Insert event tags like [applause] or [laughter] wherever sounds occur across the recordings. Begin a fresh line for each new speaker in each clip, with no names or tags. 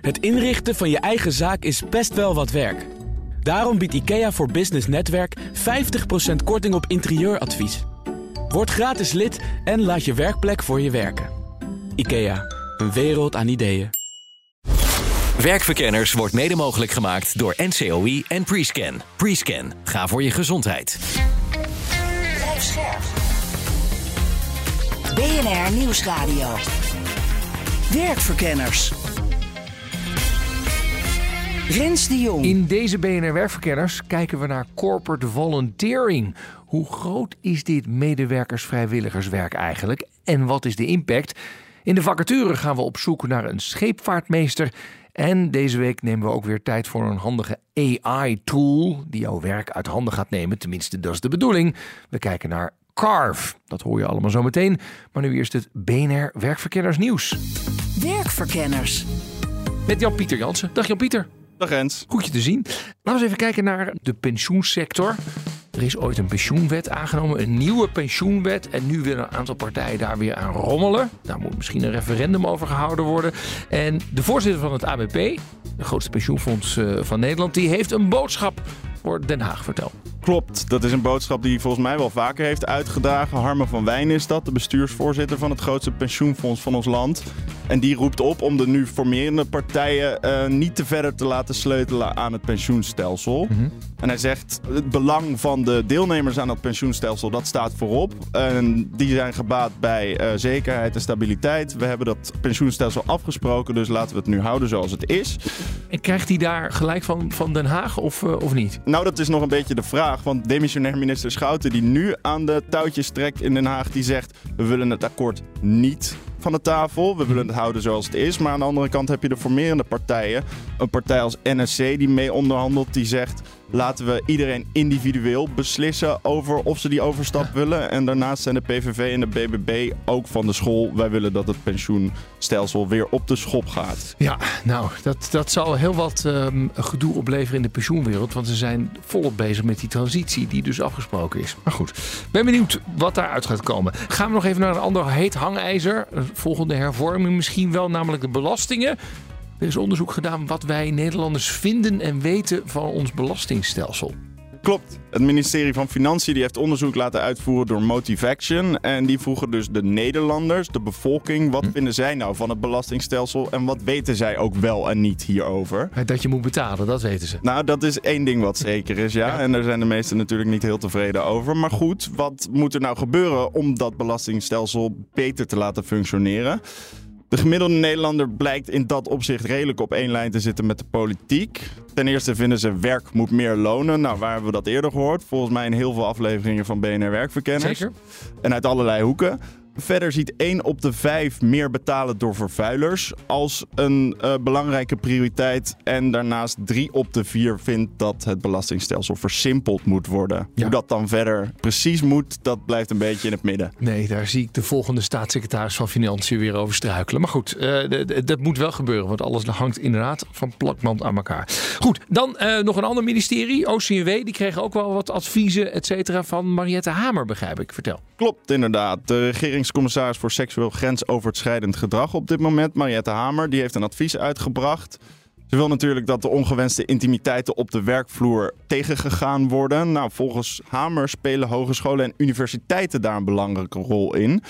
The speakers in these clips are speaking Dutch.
Het inrichten van je eigen zaak is best wel wat werk. Daarom biedt IKEA voor Business Netwerk 50% korting op interieuradvies. Word gratis lid en laat je werkplek voor je werken. IKEA, een wereld aan ideeën.
Werkverkenners wordt mede mogelijk gemaakt door NCOI en Prescan. Prescan, ga voor je gezondheid.
Blijf scherp. BNR Nieuwsradio. Werkverkenners. Rens de Jong.
In deze BNR Werkverkenners kijken we naar corporate volunteering. Hoe groot is dit medewerkers-vrijwilligerswerk eigenlijk? En wat is de impact? In de vacature gaan we op zoek naar een scheepvaartmeester. En deze week nemen we ook weer tijd voor een handige AI-tool die jouw werk uit handen gaat nemen. Tenminste, dat is de bedoeling. We kijken naar Carve. Dat hoor je allemaal zo meteen. Maar nu eerst het BNR Werkverkenners nieuws.
Werkverkenners.
Met Jan-Pieter Jansen. Dag Jan-Pieter.
Dag Rens.
Te zien. Laten we eens even kijken naar de pensioensector. Er is ooit een pensioenwet aangenomen, een nieuwe pensioenwet. En nu willen een aantal partijen daar weer aan rommelen. Daar moet misschien een referendum over gehouden worden. En de voorzitter van het ABP, de grootste pensioenfonds eh, van Nederland, die heeft een boodschap voor Den Haag. Vertel.
Klopt, dat is een boodschap die hij volgens mij wel vaker heeft uitgedragen. Harmen van Wijn is dat, de bestuursvoorzitter van het grootste pensioenfonds van ons land. En die roept op om de nu formerende partijen uh, niet te verder te laten sleutelen aan het pensioenstelsel. Mm -hmm. En hij zegt, het belang van de deelnemers aan dat pensioenstelsel, dat staat voorop. En die zijn gebaat bij uh, zekerheid en stabiliteit. We hebben dat pensioenstelsel afgesproken, dus laten we het nu houden zoals het is.
En krijgt hij daar gelijk van, van Den Haag of, uh, of niet?
Nou, dat is nog een beetje de vraag. Want demissionair minister Schouten, die nu aan de touwtjes trekt in Den Haag, die zegt: we willen het akkoord niet van de tafel. We willen het houden zoals het is. Maar aan de andere kant heb je de formerende partijen. Een partij als NSC die mee onderhandelt, die zegt. Laten we iedereen individueel beslissen over of ze die overstap ja. willen. En daarnaast zijn de PVV en de BBB ook van de school. Wij willen dat het pensioenstelsel weer op de schop gaat.
Ja, nou, dat, dat zal heel wat um, gedoe opleveren in de pensioenwereld. Want ze zijn volop bezig met die transitie die dus afgesproken is. Maar goed, ben benieuwd wat daaruit gaat komen. Gaan we nog even naar een ander heet hangijzer. Volgende hervorming misschien wel, namelijk de belastingen. Er is onderzoek gedaan wat wij Nederlanders vinden en weten van ons belastingstelsel.
Klopt. Het ministerie van Financiën die heeft onderzoek laten uitvoeren door Motivaction. En die vroegen dus de Nederlanders, de bevolking, wat hm. vinden zij nou van het belastingstelsel en wat weten zij ook wel en niet hierover?
Dat je moet betalen, dat weten ze.
Nou, dat is één ding wat zeker is, ja. ja. En daar zijn de meesten natuurlijk niet heel tevreden over. Maar goed, wat moet er nou gebeuren om dat belastingstelsel beter te laten functioneren? De gemiddelde Nederlander blijkt in dat opzicht redelijk op één lijn te zitten met de politiek. Ten eerste vinden ze werk moet meer lonen. Nou, waar hebben we dat eerder gehoord? Volgens mij in heel veel afleveringen van BNR Werkverkenners.
Zeker.
En uit allerlei hoeken. Verder ziet 1 op de 5 meer betalen door vervuilers als een uh, belangrijke prioriteit. En daarnaast 3 op de 4 vindt dat het belastingstelsel versimpeld moet worden. Ja. Hoe dat dan verder precies moet, dat blijft een beetje in het midden.
Nee, daar zie ik de volgende staatssecretaris van Financiën weer over struikelen. Maar goed, uh, dat moet wel gebeuren, want alles hangt inderdaad van plakband aan elkaar. Goed, dan uh, nog een ander ministerie, OCW. Die kregen ook wel wat adviezen, et cetera, van Mariette Hamer, begrijp ik. Vertel.
Klopt, inderdaad. De regering commissaris voor seksueel grensoverschrijdend gedrag op dit moment, Mariette Hamer, die heeft een advies uitgebracht. Ze wil natuurlijk dat de ongewenste intimiteiten op de werkvloer tegengegaan worden. Nou, volgens Hamer spelen hogescholen en universiteiten daar een belangrijke rol in.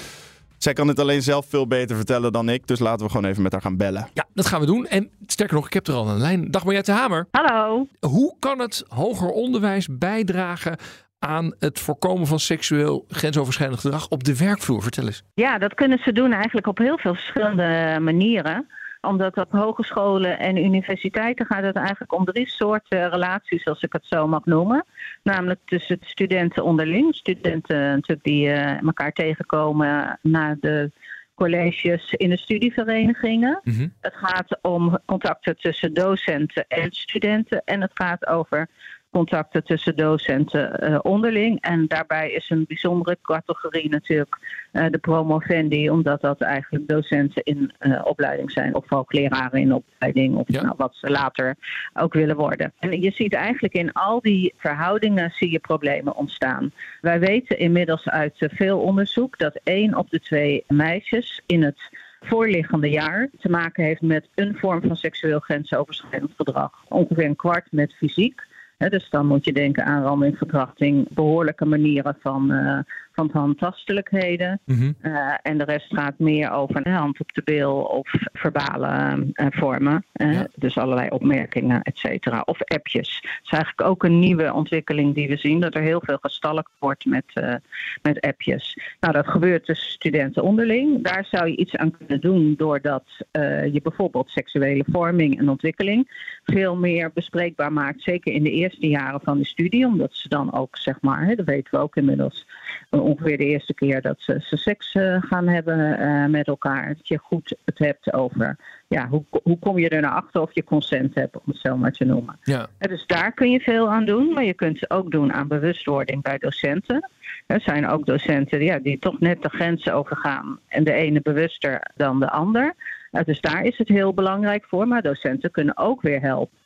Zij kan het alleen zelf veel beter vertellen dan ik, dus laten we gewoon even met haar gaan bellen.
Ja, dat gaan we doen. En sterker nog, ik heb er al een lijn. Dag Mariette Hamer.
Hallo.
Hoe kan het hoger onderwijs bijdragen aan het voorkomen van seksueel grensoverschrijdend gedrag op de werkvloer? Vertel eens.
Ja, dat kunnen ze doen eigenlijk op heel veel verschillende manieren omdat op hogescholen en universiteiten gaat het eigenlijk om drie soorten relaties, als ik het zo mag noemen. Namelijk tussen studenten onderling, studenten natuurlijk die uh, elkaar tegenkomen na de colleges in de studieverenigingen. Mm -hmm. Het gaat om contacten tussen docenten en studenten. En het gaat over contacten tussen docenten uh, onderling. En daarbij is een bijzondere categorie natuurlijk uh, de promovendi, omdat dat eigenlijk docenten in uh, opleiding zijn, of hoogleraren in opleiding, of ja. nou, wat ze later ook willen worden. En je ziet eigenlijk in al die verhoudingen zie je problemen ontstaan. Wij weten inmiddels uit veel onderzoek dat één op de twee meisjes in het voorliggende jaar te maken heeft met een vorm van seksueel grensoverschrijdend gedrag. Ongeveer een kwart met fysiek. Dus dan moet je denken aan randing, verkrachting, behoorlijke manieren van, uh, van handtastelijkheden.
Mhm.
Uh, en de rest gaat meer over hand op de bil of verbale uh, vormen.
Ja.
Dus allerlei opmerkingen, et cetera. Of appjes. Dat is eigenlijk ook een nieuwe ontwikkeling die we zien. Dat er heel veel gestalkt wordt met, met appjes. Nou, dat gebeurt tussen studenten onderling. Daar zou je iets aan kunnen doen doordat je bijvoorbeeld seksuele vorming en ontwikkeling veel meer bespreekbaar maakt. Zeker in de eerste jaren van de studie. Omdat ze dan ook, zeg maar, hè, dat weten we ook inmiddels ongeveer de eerste keer dat ze, ze seks uh, gaan hebben uh, met elkaar. Dat je goed het hebt over ja, hoe, hoe kom je er naar achter of je consent hebt, om het zo maar te noemen.
Ja.
En dus daar kun je veel aan doen, maar je kunt het ook doen aan bewustwording bij docenten. Er zijn ook docenten ja, die toch net de grenzen overgaan en de ene bewuster dan de ander. Dus daar is het heel belangrijk voor, maar docenten kunnen ook weer helpen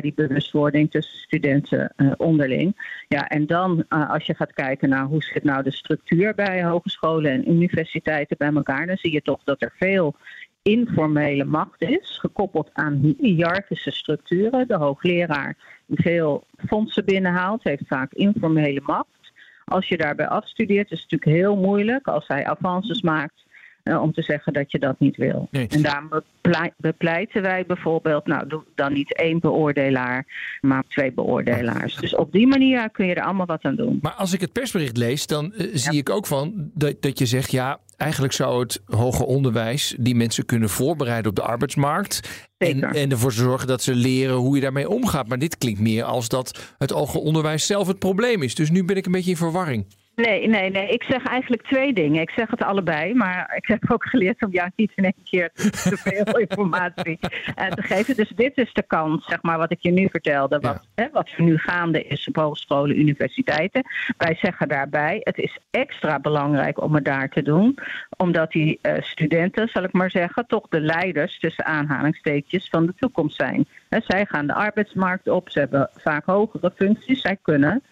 die bewustwording tussen studenten uh, onderling. Ja, en dan uh, als je gaat kijken naar hoe zit nou de structuur bij hogescholen en universiteiten bij elkaar, dan zie je toch dat er veel informele macht is, gekoppeld aan hiërarchische structuren. De hoogleraar die veel fondsen binnenhaalt, heeft vaak informele macht. Als je daarbij afstudeert, is het natuurlijk heel moeilijk als hij avances maakt uh, om te zeggen dat je dat niet wil.
Nee.
En daarom beplei bepleiten wij bijvoorbeeld, nou doe dan niet één beoordelaar, maar twee beoordelaars. Dus op die manier kun je er allemaal wat aan doen.
Maar als ik het persbericht lees, dan uh, zie ja. ik ook van dat, dat je zegt, ja, eigenlijk zou het hoger onderwijs die mensen kunnen voorbereiden op de arbeidsmarkt. En, en, ervoor zorgen dat ze leren hoe je daarmee omgaat. Maar dit klinkt meer als dat het hoger onderwijs zelf het probleem is. Dus nu ben ik een beetje in verwarring.
Nee, nee, nee. Ik zeg eigenlijk twee dingen. Ik zeg het allebei, maar ik heb ook geleerd om jou niet in één keer te [laughs] veel informatie uh, te geven. Dus dit is de kans, zeg maar, wat ik je nu vertelde, wat, ja. hè, wat er nu gaande is op hogescholen, universiteiten. Wij zeggen daarbij, het is extra belangrijk om het daar te doen, omdat die uh, studenten, zal ik maar zeggen, toch de leiders tussen aanhalingstekens van de toekomst zijn. Hè, zij gaan de arbeidsmarkt op, ze hebben vaak hogere functies, zij kunnen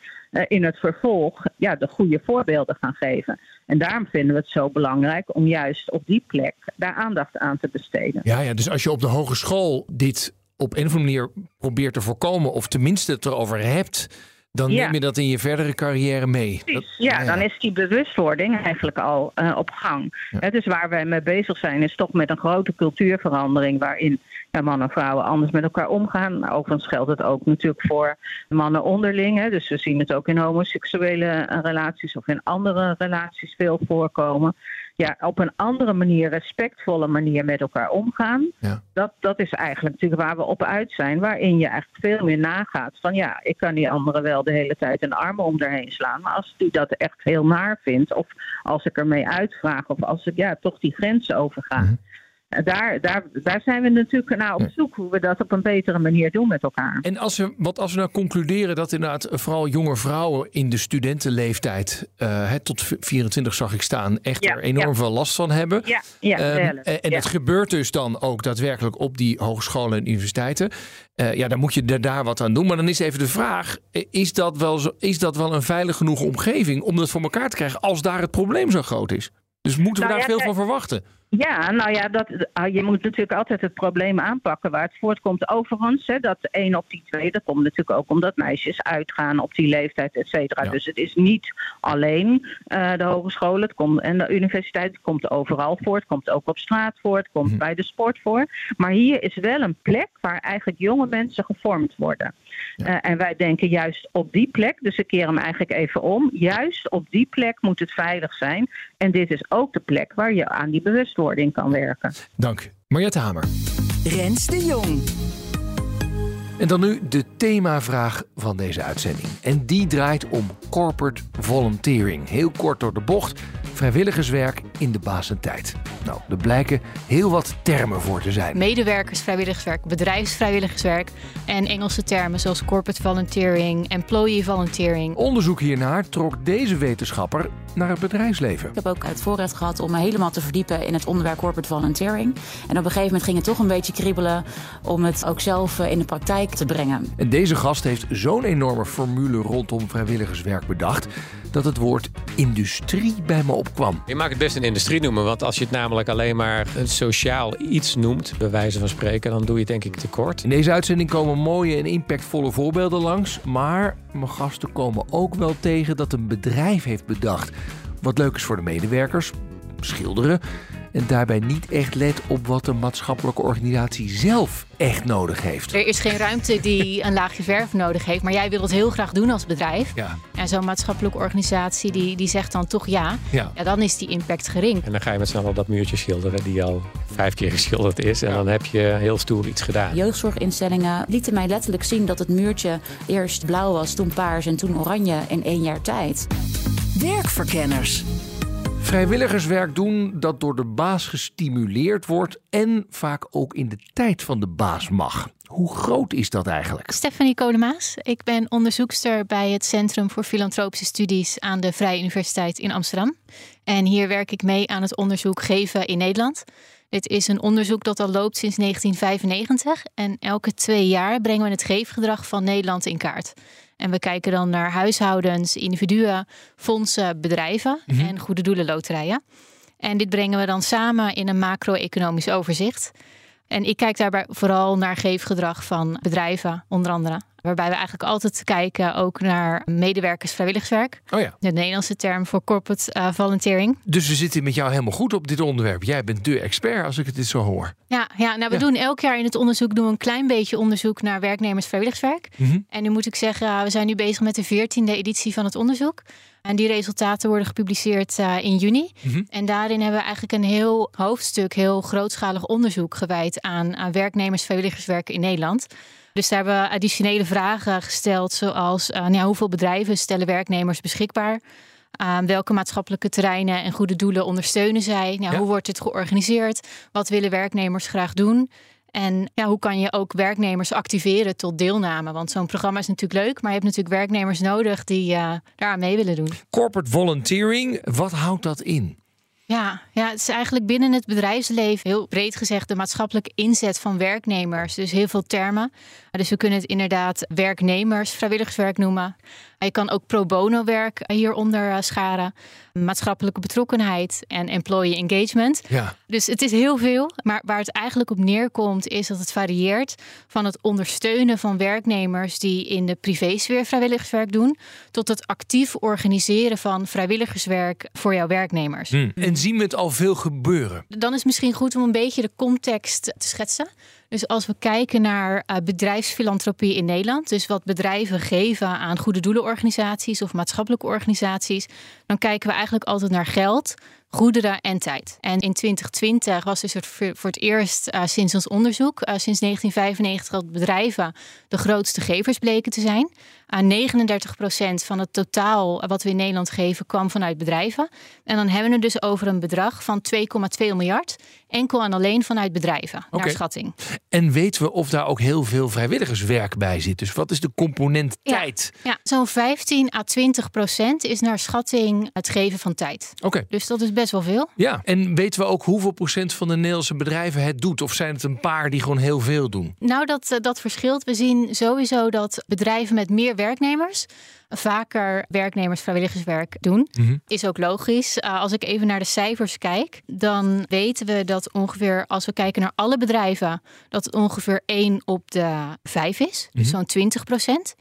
in het vervolg ja, de goede voorbeelden gaan geven. En daarom vinden we het zo belangrijk om juist op die plek daar aandacht aan te besteden.
Ja, ja dus als je op de hogeschool dit op een of andere manier probeert te voorkomen, of tenminste het erover hebt, dan
Ja.
neem je dat in je verdere carrière mee. Dat-.
Ja, dan is die bewustwording eigenlijk al eh, op gang.
Ja.
Hè, dus waar wij mee bezig zijn, is toch met een grote cultuurverandering. waarin mannen en vrouwen anders met elkaar omgaan. Overigens geldt het ook natuurlijk voor mannen onderling. Hè. Dus we zien het ook in homoseksuele eh, relaties of in andere relaties veel voorkomen. Ja, op een andere manier, respectvolle manier met elkaar omgaan.
Ja.
Dat, dat is eigenlijk natuurlijk waar we op uit zijn. Waarin je eigenlijk veel meer nagaat van ja, ik kan die andere wel de hele tijd een armen om daarheen slaan. Maar als die dat echt heel naar vindt, of als ik ermee uitvraag, of als ik ja, toch die grenzen overga.
Mhm.
Daar, daar, daar zijn we natuurlijk naar op zoek hoe we dat op een betere manier doen met elkaar.
En als we, wat als we nou concluderen dat inderdaad vooral jonge vrouwen in de studentenleeftijd, eh, hè, tot 24 zag ik staan, echt
Ja,
er enorm
ja.
veel last van hebben.
Ja, ja,
Ehm,
helft.
en het gebeurt dus dan ook daadwerkelijk op die hogescholen en universiteiten. Eh, ja, dan moet je er daar wat aan doen. Maar dan is even de vraag: eh, is dat, wel zo, is dat wel een veilig genoeg omgeving om dat voor elkaar te krijgen als daar het probleem zo groot is? Dus moeten we
Nou
daar veel van verwachten?
Ja, nou ja, dat, ah, je moet natuurlijk altijd het probleem aanpakken waar het voortkomt. Overigens, hè, dat één op die twee, dat komt natuurlijk ook omdat meisjes uitgaan op die leeftijd, et cetera.
Ja.
Dus het is niet alleen eh, de hogescholen het komt, en de universiteit. Het komt overal voor. Het komt ook op straat voor. Het komt
Mhm.
bij de sport voor. Maar hier is wel een plek waar eigenlijk jonge mensen gevormd worden.
Ja.
Eh, en wij denken juist op die plek, dus ik keer hem eigenlijk even om. Juist op die plek moet het veilig zijn. En dit is ook de plek waar je aan die bewustwording kan werken.
Dank. Mariette Hamer.
Rens de Jong.
En dan nu de themavraag van deze uitzending. En die draait om corporate volunteering. Heel kort door de bocht. Vrijwilligerswerk in de basentijd. Nou, er blijken heel wat termen voor te zijn.
medewerkersvrijwilligerswerk, bedrijfsvrijwilligerswerk en Engelse termen zoals corporate volunteering, employee volunteering.
Onderzoek hiernaar trok deze wetenschapper naar het bedrijfsleven.
Ik heb ook het voorrecht gehad om me helemaal te verdiepen in het onderwerp corporate volunteering. En op een gegeven moment ging het toch een beetje kriebelen om het ook zelf eh, in de praktijk te brengen.
En deze gast heeft zo'n enorme formule rondom vrijwilligerswerk bedacht dat het woord industrie bij me opkwam.
Je mag het best een industrie noemen, want als je het namelijk alleen maar een sociaal iets noemt, bij wijze van spreken, dan doe je het denk ik tekort.
In deze uitzending komen mooie en impactvolle voorbeelden langs, maar mijn gasten komen ook wel tegen dat een bedrijf heeft bedacht wat leuk is voor de medewerkers, schilderen, en daarbij niet echt let op wat de maatschappelijke organisatie zelf echt nodig heeft.
Er is geen ruimte die een laagje verf nodig heeft, maar jij wil het heel graag doen als bedrijf.
Ja.
En zo'n maatschappelijke organisatie die, die zegt dan toch ja.
Ja.
ja, dan is die impact gering.
En dan ga je met z'n allen dat muurtje schilderen die al vijf keer geschilderd is. En dan heb je heel stoer iets gedaan.
Jeugdzorginstellingen lieten mij letterlijk zien dat het muurtje eerst blauw was, toen paars en toen oranje in één jaar tijd.
Werkverkenners.
Vrijwilligerswerk doen dat door de baas gestimuleerd wordt en vaak ook in de tijd van de baas mag. Hoe groot is dat eigenlijk?
Stephanie Kolemaas. Ik ben onderzoekster bij het Centrum voor Filantropische Studies aan de Vrije Universiteit in Amsterdam. En hier werk ik mee aan het onderzoek Geven in Nederland. Dit is een onderzoek dat al loopt sinds 1995. En elke twee jaar brengen we het geefgedrag van Nederland in kaart. En we kijken dan naar huishoudens, individuen, fondsen, bedrijven en goede doelenloterijen. En dit brengen we dan samen in een macro-economisch overzicht. En ik kijk daarbij vooral naar geefgedrag van bedrijven, onder andere. Waarbij we eigenlijk altijd kijken ook naar medewerkers vrijwilligerswerk.
Oh ja.
De Nederlandse term voor corporate uh, volunteering.
Dus we zitten met jou helemaal goed op dit onderwerp. Jij bent de expert als ik het dit zo hoor.
Ja, ja nou we
Ja.
doen elk jaar in het onderzoek doen we een klein beetje onderzoek naar werknemers vrijwilligerswerk.
Mhm.
En nu moet ik zeggen, we zijn nu bezig met de veertiende editie van het onderzoek. En die resultaten worden gepubliceerd eh, in juni.
Mhm.
En daarin hebben we eigenlijk een heel hoofdstuk, heel grootschalig onderzoek gewijd aan, aan werknemers vrijwilligerswerk in Nederland. Dus daar hebben we additionele vragen gesteld, zoals eh, nou ja, hoeveel bedrijven stellen werknemers beschikbaar? Uh, welke maatschappelijke terreinen en goede doelen ondersteunen zij? Nou,
Ja.
Hoe wordt het georganiseerd? Wat willen werknemers graag doen? En ja, hoe kan je ook werknemers activeren tot deelname? Want zo'n programma is natuurlijk leuk, maar je hebt natuurlijk werknemers nodig die uh, daaraan mee willen doen.
Corporate volunteering, wat houdt dat in?
Ja, ja, het is eigenlijk binnen het bedrijfsleven heel breed gezegd de maatschappelijke inzet van werknemers. Dus heel veel termen. Dus we kunnen het inderdaad werknemers, vrijwilligerswerk noemen. Je kan ook pro bono werk hieronder eh, scharen. Maatschappelijke betrokkenheid en employee engagement.
Ja.
Dus het is heel veel. Maar waar het eigenlijk op neerkomt is dat het varieert van het ondersteunen van werknemers die in de privésfeer vrijwilligerswerk doen, tot het actief organiseren van vrijwilligerswerk voor jouw werknemers.
Hm. En zien we het al veel gebeuren?
Dan is het misschien goed om een beetje de context te schetsen. Dus als we kijken naar uh, bedrijfsfilantropie in Nederland, dus wat bedrijven geven aan goede doelenorganisaties of maatschappelijke organisaties, dan kijken we eigenlijk altijd naar geld, goederen en tijd. En in 2020 was dus het voor het eerst uh, sinds ons onderzoek, uh, sinds 1995, dat bedrijven de grootste gevers bleken te zijn. Aan 39% van het totaal wat we in Nederland geven kwam vanuit bedrijven. En dan hebben we het dus over een bedrag van 2,2 miljard. Enkel en alleen vanuit bedrijven, naar schatting.
En weten we of daar ook heel veel vrijwilligerswerk bij zit? Dus wat is de component
Ja.
tijd?
Ja, zo'n 15 à 20 procent is naar schatting het geven van tijd.
Oké.
Dus dat is best wel veel.
Ja, en weten we ook hoeveel procent van de Nederlandse bedrijven het doet? Of zijn het een paar die gewoon heel veel doen?
Nou, dat, eh, dat verschilt. We zien sowieso dat bedrijven met meer werknemers vaker werknemers vrijwilligerswerk doen.
Mhm.
Is ook logisch. Uh, als ik even naar de cijfers kijk, dan weten we dat ongeveer, als we kijken naar alle bedrijven, dat het ongeveer 1 op de 5 is. Dus zo'n 20 procent.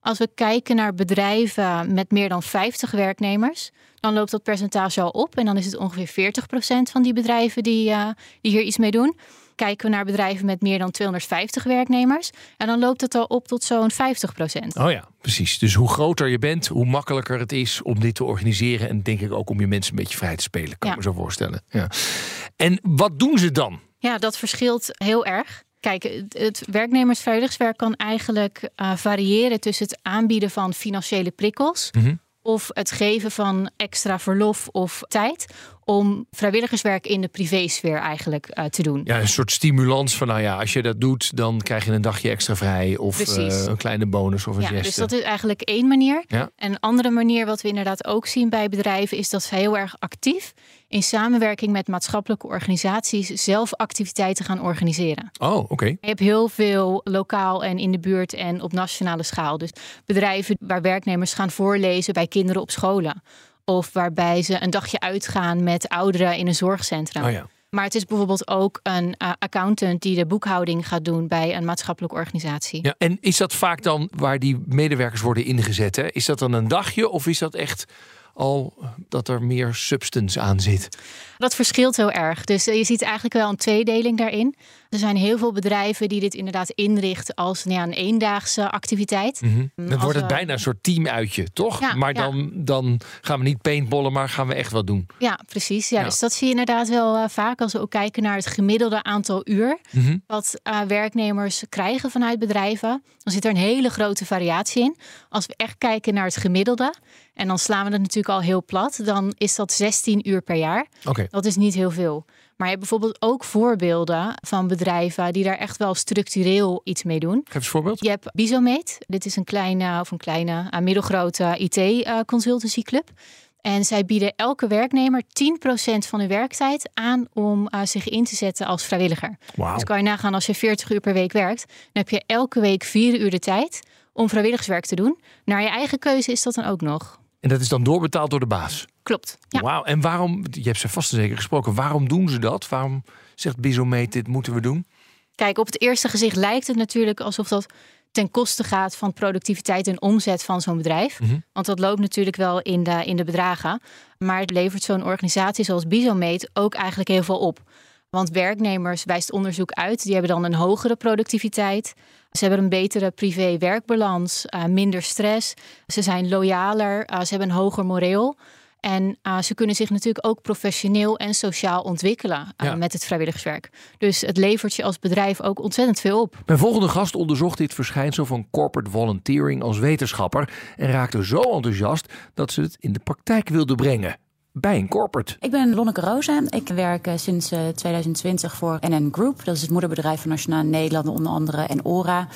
Als we kijken naar bedrijven met meer dan 50 werknemers, dan loopt dat percentage al op. En dan is het ongeveer 40 procent van die bedrijven die, uh, die hier iets mee doen. Kijken we naar bedrijven met meer dan 250 werknemers, en dan loopt het al op tot zo'n 50 procent.
Oh ja, precies. Dus hoe groter je bent, hoe makkelijker het is om dit te organiseren. En denk ik ook om je mensen een beetje vrij te spelen, kan
Ja.
ik me zo voorstellen. Ja. En wat doen ze dan?
Ja, dat verschilt heel erg. Kijk, het- het werknemersvrijwilligerswerk kan eigenlijk eh, variëren tussen het aanbieden van financiële prikkels.
Mhm.
Of het geven van extra verlof of tijd. om vrijwilligerswerk in de privésfeer eigenlijk uh, te doen.
Ja, een soort stimulans van nou ja, als je dat doet, dan krijg je een dagje extra vrij of uh, een kleine bonus of een
ja,
geste.
Dus dat is eigenlijk één manier.
Ja.
En een andere manier wat we inderdaad ook zien bij bedrijven is dat ze heel erg actief in samenwerking met maatschappelijke organisaties zelf activiteiten gaan organiseren.
Oh, oké.
Je hebt heel veel lokaal en in de buurt en op nationale schaal. Dus bedrijven waar werknemers gaan voorlezen bij kinderen op scholen. Of waarbij ze een dagje uitgaan met ouderen in een zorgcentrum.
Oh ja.
Maar het is bijvoorbeeld ook een uh, accountant die de boekhouding gaat doen bij een maatschappelijke organisatie.
Ja, en is dat vaak dan waar die medewerkers worden ingezet? Hè? Is dat dan een dagje of is dat echt al dat er meer substance aan zit?
Dat verschilt heel erg. Dus je ziet eigenlijk wel een tweedeling daarin. Er zijn heel veel bedrijven die dit inderdaad inrichten als nou ja, een eendaagse activiteit.
Mm -hmm. Dan
als
wordt het
we...
bijna een soort teamuitje, toch?
Ja,
maar
ja.
dan, dan gaan we niet paintballen, maar gaan we echt wat doen.
Ja, precies. Ja,
Ja.
Dus dat zie je inderdaad wel uh, vaak als we ook kijken naar het gemiddelde aantal uur
Mm -hmm.
wat uh, werknemers krijgen vanuit bedrijven. Dan zit er een hele grote variatie in. Als we echt kijken naar het gemiddelde, en dan slaan we het natuurlijk al heel plat, dan is dat 16 uur per jaar.
Oké.
Dat is niet heel veel. Maar je hebt bijvoorbeeld ook voorbeelden van bedrijven die daar echt wel structureel iets mee doen.
Geef eens een voorbeeld.
Je hebt Bizomate. Dit is een kleine of een kleine, uh, middelgrote IT-consultancyclub. En zij bieden elke werknemer 10% van hun werktijd aan om uh, zich in te zetten als vrijwilliger.
Wauw.
Dus kan je nagaan als je 40 uur per week werkt, dan heb je elke week 4 uur de tijd om vrijwilligerswerk te doen. Naar je eigen keuze is dat dan ook nog.
En dat is dan doorbetaald door de baas.
Klopt. Ja.
Wauw. En waarom, je hebt ze vast en zeker gesproken, waarom doen ze dat? Waarom zegt Bizomate dit moeten we doen?
Kijk, op het eerste gezicht lijkt het natuurlijk alsof dat ten koste gaat van productiviteit en omzet van zo'n bedrijf.
Mm -hmm.
Want dat loopt natuurlijk wel in de, in de bedragen. Maar het levert zo'n organisatie zoals Bizomate ook eigenlijk heel veel op. Want werknemers, wijst onderzoek uit, die hebben dan een hogere productiviteit. Ze hebben een betere privé-werkbalans, uh, minder stress. Ze zijn loyaler, uh, ze hebben een hoger moreel. En uh, ze kunnen zich natuurlijk ook professioneel en sociaal ontwikkelen uh,
Ja.
met het vrijwilligerswerk. Dus het levert je als bedrijf ook ontzettend veel op.
Mijn volgende gast onderzocht dit verschijnsel van corporate volunteering als wetenschapper en raakte zo enthousiast dat ze het in de praktijk wilde brengen. Bij een corporate.
Ik ben Lonneke Rosa. Ik werk uh, sinds uh, 2020 voor NN Group. Dat is het moederbedrijf van Nationale Nederlanden, onder andere, en ORA.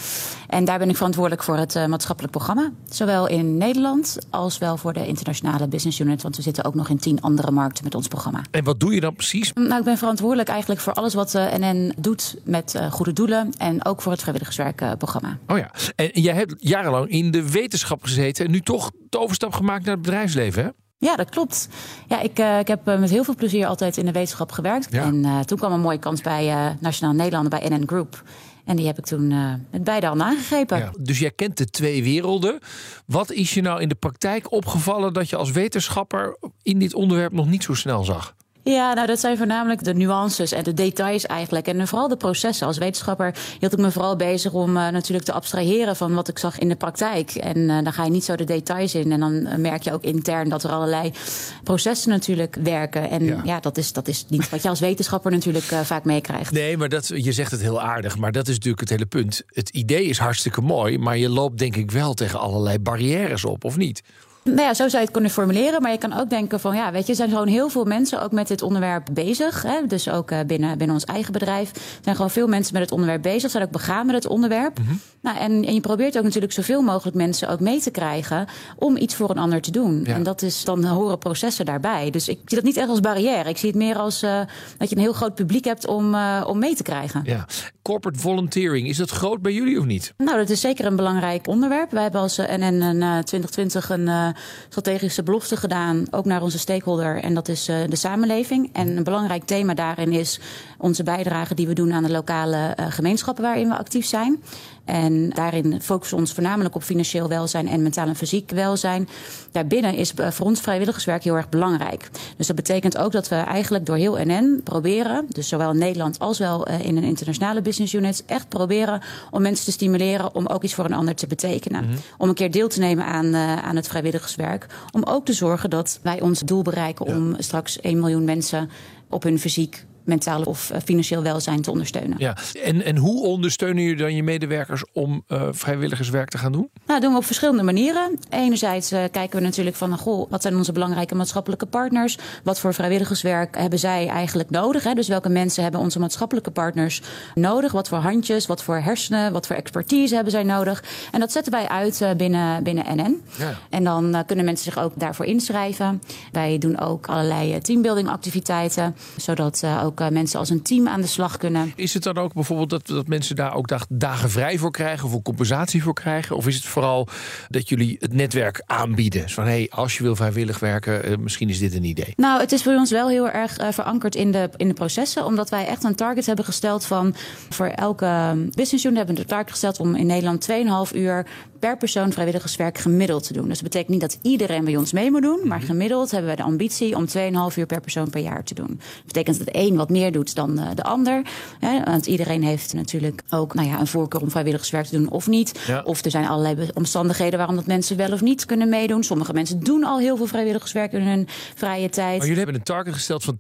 En daar ben ik verantwoordelijk voor het uh, maatschappelijk programma. Zowel in Nederland als wel voor de internationale business unit. Want we zitten ook nog in tien andere markten met ons programma.
En wat doe je dan precies?
Nou, ik ben verantwoordelijk eigenlijk voor alles wat NN doet met goede doelen. En ook voor het vrijwilligerswerkprogramma.
Oh ja. En jij hebt jarenlang in de wetenschap gezeten. En nu toch de overstap gemaakt naar het bedrijfsleven, hè?
Ja, dat klopt. Ja, ik, uh, ik heb uh, met heel veel plezier altijd in de wetenschap gewerkt.
Ja.
En uh, toen kwam een mooie kans bij Nationaal Nederlanden, bij NN Group. En die heb ik toen met beide handen aangegrepen.
Ja, dus jij kent de twee werelden. Wat is je nou in de praktijk opgevallen dat je als wetenschapper in dit onderwerp nog niet zo snel zag?
Ja, nou dat zijn voornamelijk de nuances en de details eigenlijk. En vooral de processen. Als wetenschapper hield ik me vooral bezig om uh, natuurlijk te abstraheren van wat ik zag in de praktijk. En uh, dan ga je niet zo de details in. En dan uh, merk je ook intern dat er allerlei processen natuurlijk werken. En ja, ja dat, is, dat is niet wat je als wetenschapper natuurlijk uh, vaak meekrijgt.
Nee, maar dat, je zegt het heel aardig. Maar dat is natuurlijk het hele punt. Het idee is hartstikke mooi. Maar je loopt denk ik wel tegen allerlei barrières op, of niet?
Nou ja, zo zou je het kunnen formuleren. Maar je kan ook denken van, ja, weet je, er zijn gewoon heel veel mensen ook met dit onderwerp bezig. Hè? Dus ook uh, binnen, binnen ons eigen bedrijf zijn gewoon veel mensen met het onderwerp bezig. Zijn ook begaan met het onderwerp.
Mhm.
Mm -hmm. Nou, en, en je probeert ook natuurlijk zoveel mogelijk mensen ook mee te krijgen om iets voor een ander te doen.
Ja.
En dat is dan horen processen daarbij. Dus ik zie dat niet echt als barrière. Ik zie het meer als uh, dat je een heel groot publiek hebt om, uh, om mee te krijgen.
Ja. Corporate volunteering, is dat groot bij jullie of niet?
Nou, dat is zeker een belangrijk onderwerp. Wij hebben als NN uh, 2020 een strategische belofte gedaan, ook naar onze stakeholder, en dat is uh, de samenleving. En een belangrijk thema daarin is onze bijdrage die we doen aan de lokale uh, gemeenschappen waarin we actief zijn. En daarin focussen we ons voornamelijk op financieel welzijn en mentaal en fysiek welzijn. Daarbinnen is voor ons vrijwilligerswerk heel erg belangrijk. Dus dat betekent ook dat we eigenlijk door heel NN proberen, dus zowel in Nederland als wel uh, in een internationale business unit, echt proberen om mensen te stimuleren om ook iets voor een ander te betekenen. Mm -hmm. Om een keer deel te nemen aan, uh, aan het vrijwilligerswerk. Om ook te zorgen dat wij ons doel bereiken ja. om straks 1 miljoen mensen op hun fysiek mentaal of eh, financieel welzijn te ondersteunen.
Ja, en, en hoe ondersteunen jullie dan je medewerkers om uh, vrijwilligerswerk te gaan doen?
Nou, dat doen we op verschillende manieren. Enerzijds uh, kijken we natuurlijk van, goh, wat zijn onze belangrijke maatschappelijke partners? Wat voor vrijwilligerswerk hebben zij eigenlijk nodig? Hè? Dus welke mensen hebben onze maatschappelijke partners nodig? Wat voor handjes, wat voor hersenen, wat voor expertise hebben zij nodig? En dat zetten wij uit uh, binnen, binnen NN. Ja. En dan kunnen mensen zich ook daarvoor inschrijven. Wij doen ook allerlei teambuilding activiteiten, zodat ook mensen als een team aan de slag kunnen.
Is het dan ook bijvoorbeeld dat, dat mensen daar ook dagen vrij voor krijgen of een compensatie voor krijgen? Of is het vooral dat jullie het netwerk aanbieden? van hé, hey, als je wil vrijwillig werken, uh, misschien is dit een idee.
Nou, het is voor ons wel heel erg uh, verankerd in de, in de processen, omdat wij echt een target hebben gesteld van voor elke business unit hebben we een target gesteld om in Nederland 2,5 uur per persoon vrijwilligerswerk gemiddeld te doen. Dus dat betekent niet dat iedereen bij ons mee moet doen, maar mhm. gemiddeld hebben we de ambitie om 2,5 uur per persoon per jaar te doen. Dat betekent dat de een wat meer doet dan de ander. Hè, want iedereen heeft natuurlijk ook nou ja, een voorkeur om vrijwilligerswerk te doen of niet. Of er zijn allerlei omstandigheden waarom dat mensen wel of niet kunnen meedoen. Sommige mensen doen al heel veel vrijwilligerswerk in hun vrije tijd. Maar
jullie hebben een target gesteld van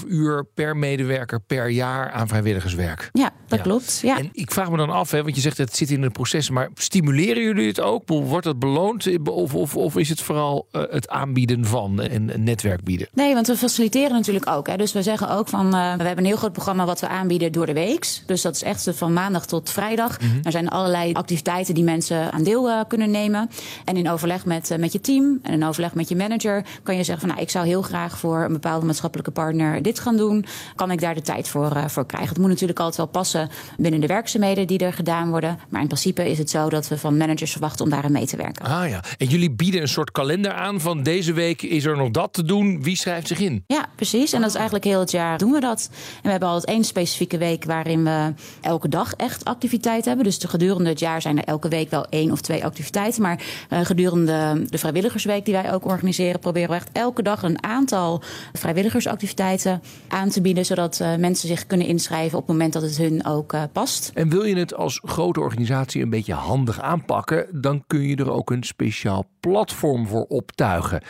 2,5 uur per medewerker per jaar aan vrijwilligerswerk.
Ja, dat klopt. Ja.
En ik vraag me dan af, hè, want je zegt het zit in een proces, maar stimuleren jullie het ook? Wordt dat beloond of, of, of is het vooral uh, het aanbieden van en een netwerk bieden?
Nee, want we faciliteren natuurlijk ook. Hè. Dus we zeggen ook van uh, we hebben een heel groot programma wat we aanbieden door de week. Dus dat is echt van maandag tot vrijdag. Mm -hmm. Er zijn allerlei activiteiten die mensen aan deel uh, kunnen nemen. En in overleg met, met je team en in overleg met je manager kan je zeggen van nou, ik zou heel graag voor een bepaalde maatschappelijke partner dit gaan doen. Kan ik daar de tijd voor, voor krijgen? Het moet natuurlijk altijd wel passen binnen de werkzaamheden die er gedaan worden. Maar in principe is het zo dat we van managers verwachten om daarin mee te werken.
Ah ja, en jullie bieden een soort kalender aan van deze week is er nog dat te doen. Wie schrijft zich in?
Ja, precies. En dat is eigenlijk heel het jaar doen we dat. En we hebben altijd één specifieke week waarin we elke dag echt activiteiten hebben. Dus gedurende het jaar zijn er elke week wel één of twee activiteiten. Maar uh, gedurende de vrijwilligersweek die wij ook organiseren, proberen we echt elke dag een aantal vrijwilligersactiviteiten aan te bieden. Zodat uh, mensen zich kunnen inschrijven op het moment dat het hun ook uh, past.
En wil je het als grote organisatie een beetje handig aanpakken, dan kun je er ook een speciaal platform voor optuigen.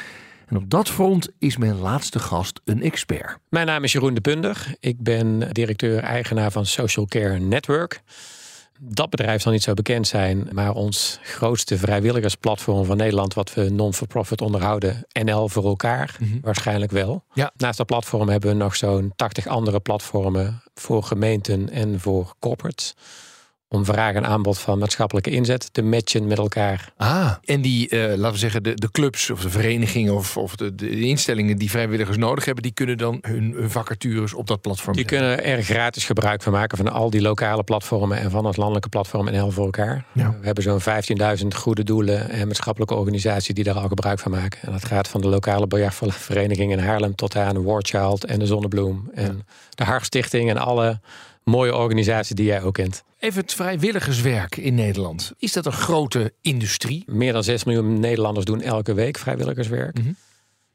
En op dat front is mijn laatste gast een expert.
Mijn naam is Jeroen de Punder. Ik ben directeur-eigenaar van Social Care Network. Dat bedrijf zal niet zo bekend zijn, maar ons grootste vrijwilligersplatform van Nederland, wat we non-for-profit onderhouden, NL voor elkaar, mm -hmm. waarschijnlijk wel. Ja. Naast dat platform hebben we nog zo'n 80 andere platformen voor gemeenten en voor corporates om vraag en aanbod van maatschappelijke inzet te matchen met elkaar.
Ah, en die, uh, laten we zeggen, de, de clubs of de verenigingen of, of de, de, instellingen die vrijwilligers nodig hebben, die kunnen dan hun, hun vacatures op dat platform
Die kunnen er gratis gebruik van maken van al die lokale platformen en van het landelijke platform NL voor elkaar. Ja. We hebben zo'n 15.000 goede doelen en maatschappelijke organisaties die daar al gebruik van maken. En dat gaat van de lokale biljartvereniging in Haarlem tot aan War Child en de Zonnebloem en ja. de Hartstichting en alle mooie organisaties die jij ook kent.
Even het vrijwilligerswerk in Nederland. Is dat een grote industrie?
Meer dan 6 miljoen Nederlanders doen elke week vrijwilligerswerk. Mm -hmm.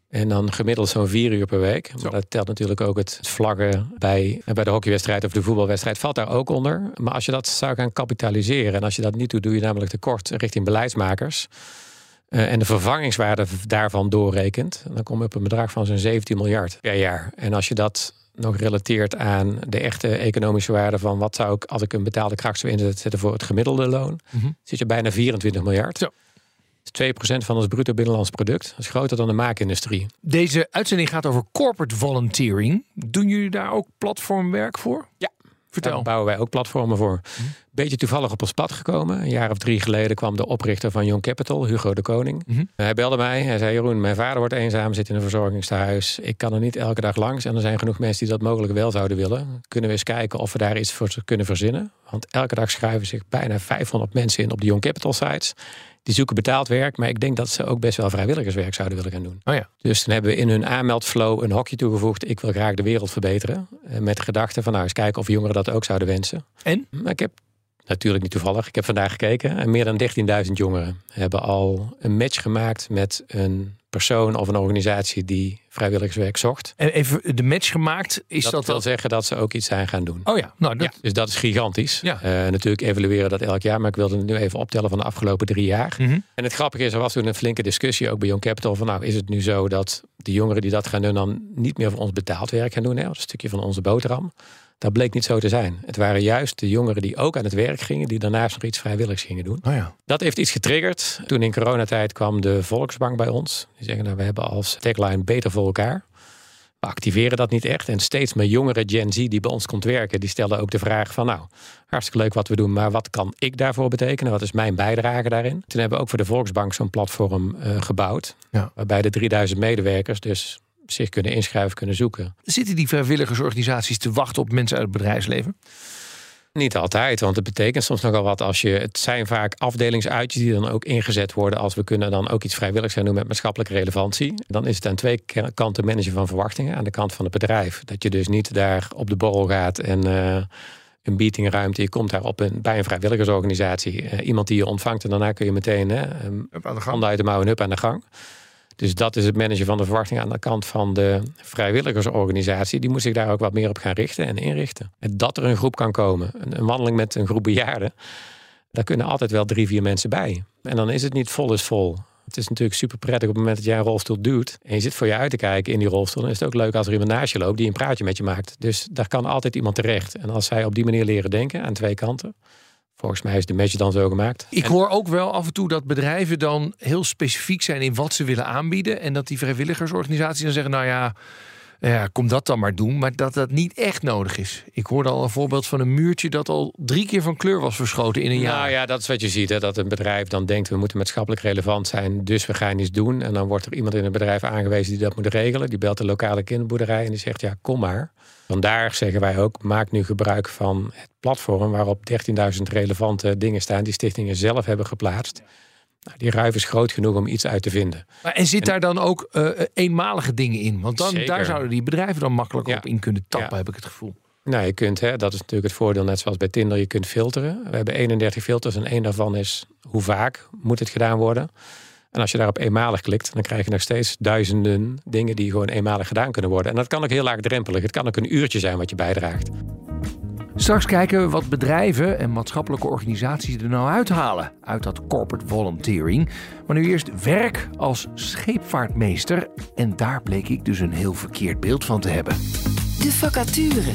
En dan gemiddeld zo'n vier uur per week. Maar dat telt natuurlijk ook het vlaggen bij, bij de hockeywedstrijd of de voetbalwedstrijd. Valt daar ook onder. Maar als je dat zou gaan kapitaliseren. En als je dat niet doet, doe je namelijk tekort richting beleidsmakers. Uh, en de vervangingswaarde daarvan doorrekent. Dan kom je op een bedrag van zo'n 17 miljard per jaar. En als je dat nog relateert aan de echte economische waarde van wat zou ik als ik een betaalde kracht zou inzetten voor het gemiddelde loon, mm -hmm. zit je bijna 24 miljard. Ja. 2% van ons bruto binnenlands product. Dat is groter dan de maakindustrie.
Deze uitzending gaat over corporate volunteering. Doen jullie daar ook platformwerk voor?
Ja, Vertel. Daar bouwen wij ook platformen voor. Hm. Beetje toevallig op ons pad gekomen. Een jaar of drie geleden kwam de oprichter van Young Capital, Hugo de Koning. Hm. Hij belde mij. Hij zei: Jeroen, mijn vader wordt eenzaam, zit in een verzorgingstehuis. Ik kan er niet elke dag langs. En er zijn genoeg mensen die dat mogelijk wel zouden willen. Kunnen we eens kijken of we daar iets voor kunnen verzinnen? Want elke dag schrijven zich bijna 500 mensen in op de Young Capital sites. Die zoeken betaald werk, maar ik denk dat ze ook best wel vrijwilligerswerk zouden willen gaan doen.
Oh ja.
Dus dan hebben we in hun aanmeldflow een hokje toegevoegd. Ik wil graag de wereld verbeteren. Eh, met de gedachte van nou eens kijken of jongeren dat ook zouden wensen.
En?
Maar ik heb natuurlijk niet toevallig. Ik heb vandaag gekeken. En meer dan 13.000 jongeren hebben al een match gemaakt met een persoon of een organisatie die vrijwilligerswerk zocht.
En even de match gemaakt, is dat...
dat wil
dat...
zeggen dat ze ook iets zijn gaan doen.
Oh ja, nou, dat...
Ja, dus dat is gigantisch.
Ja.
Eh, natuurlijk evalueren dat elk jaar, maar ik wilde het nu even optellen van de afgelopen drie jaar.
Mhm.
En het grappige is, er was toen een flinke discussie ook bij Young Capital van nou, is het nu zo dat de jongeren die dat gaan doen dan niet meer voor ons betaald werk gaan doen, hè? Dat is een stukje van onze boterham. Dat bleek niet zo te zijn. Het waren juist de jongeren die ook aan het werk gingen, die daarnaast nog iets vrijwilligs gingen doen.
Oh ja.
Dat heeft iets getriggerd. Toen in coronatijd kwam de Volksbank bij ons. Die zeggen, nou, we hebben als tagline beter voor elkaar. We activeren dat niet echt. En steeds meer jongere Gen Z die bij ons komt werken, die stellen ook de vraag van, nou, hartstikke leuk wat we doen, maar wat kan ik daarvoor betekenen? Wat is mijn bijdrage daarin? Toen hebben we ook voor de Volksbank zo'n platform eh, gebouwd,
Ja.
waarbij de 3000 medewerkers dus zich kunnen inschrijven, kunnen zoeken.
Zitten die vrijwilligersorganisaties te wachten op mensen uit het bedrijfsleven?
Niet altijd, want het betekent soms nogal wat als je. Het zijn vaak afdelingsuitjes die dan ook ingezet worden. Als we kunnen dan ook iets vrijwilligs gaan doen met maatschappelijke relevantie. Dan is het aan twee kanten managen van verwachtingen. Aan de kant van het bedrijf. Dat je dus niet daar op de borrel gaat en eh, een meetingruimte. Je komt daar op een, bij een vrijwilligersorganisatie. eh, iemand die je ontvangt en daarna kun je meteen hè, eh,
Aan de gang.
handen uit de mouwen en hup aan de gang. Dus dat is het managen van de verwachtingen aan de kant van de vrijwilligersorganisatie. Die moet zich daar ook wat meer op gaan richten en inrichten. En dat er een groep kan komen, een, een wandeling met een groep bejaarden, daar kunnen altijd wel drie, vier mensen bij. En dan is het niet vol is vol. Het is natuurlijk super prettig op het moment dat jij een rolstoel duwt en je zit voor je uit te kijken in die rolstoel. Dan is het ook leuk als er iemand naast je loopt die een praatje met je maakt. Dus daar kan altijd iemand terecht. En als zij op die manier leren denken aan twee kanten, volgens mij is de match dan zo gemaakt.
Ik
En-
hoor ook wel af en toe dat bedrijven dan heel specifiek zijn in wat ze willen aanbieden. En dat die vrijwilligersorganisaties dan zeggen, nou ja, ja, kom dat dan maar doen. Maar dat dat niet echt nodig is. Ik hoorde al een voorbeeld van een muurtje dat al drie keer van kleur was verschoten in een jaar.
Nou ja, dat is wat je ziet. Hè, dat een bedrijf dan denkt, we moeten maatschappelijk relevant zijn. Dus we gaan iets doen. En dan wordt er iemand in het bedrijf aangewezen die dat moet regelen. Die belt de lokale kinderboerderij en die zegt, ja, kom maar. Vandaar zeggen wij ook, maak nu gebruik van het platform... waarop 13.000 relevante dingen staan die stichtingen zelf hebben geplaatst. Nou, die ruif is groot genoeg om iets uit te vinden.
Maar en zit daar dan ook eh, eenmalige dingen in? Want dan,
Zeker.
daar zouden die bedrijven dan makkelijk
Ja.
op in kunnen tappen,
Ja.
heb ik het gevoel.
Nou, je kunt, hè, dat is natuurlijk het voordeel, net zoals bij Tinder, je kunt filteren. We hebben 31 filters en één daarvan is hoe vaak moet het gedaan worden. En als je daarop eenmalig klikt, dan krijg je nog steeds duizenden dingen die gewoon eenmalig gedaan kunnen worden. En dat kan ook heel laagdrempelig. Het kan ook een uurtje zijn wat je bijdraagt.
Straks kijken we wat bedrijven en maatschappelijke organisaties er nou uithalen uit dat corporate volunteering. Maar nu eerst werk als scheepvaartmeester. En daar bleek ik dus een heel verkeerd beeld van te hebben.
De vacature.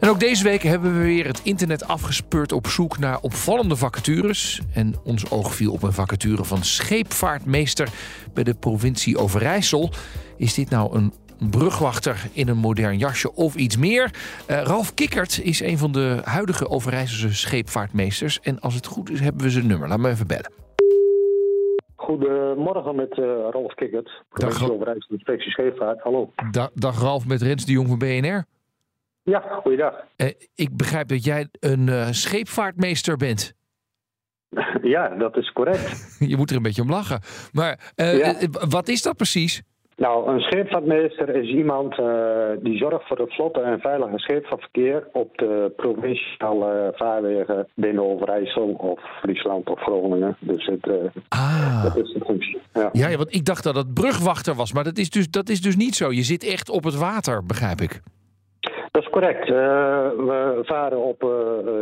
En ook deze week hebben we weer het internet afgespeurd op zoek naar opvallende vacatures. En ons oog viel op een vacature van scheepvaartmeester bij de provincie Overijssel. Is dit nou een brugwachter in een modern jasje of iets meer? Eh, Ralf Kikkert is een van de huidige Overijsselse scheepvaartmeesters. En als het goed is, hebben we zijn nummer. Laat me even bellen.
Goedemorgen met eh Ralf Kikkert, provincie Overijssel Inspectie Scheepvaart. Hallo.
Da- dag Ralf met Rens de Jong van BNR.
Ja, goeiedag.
Eh, ik begrijp dat jij een scheepvaartmeester bent. [laughs]
Ja, dat is correct. [laughs]
Je moet er een beetje om lachen. Maar
Ja.
wat is dat precies?
Nou, een scheepvaartmeester is iemand eh, die zorgt voor het vlotte en veilige scheepvaartverkeer op de provinciale vaarwegen binnen Overijssel of Friesland of Groningen. Dus het, eh,
Ah.
dat is de functie. Ja.
Ja, ja, want ik dacht dat het brugwachter was, maar dat is, dus, dat is dus niet zo. Je zit echt op het water, begrijp ik.
Dat is correct. Eh, we varen op,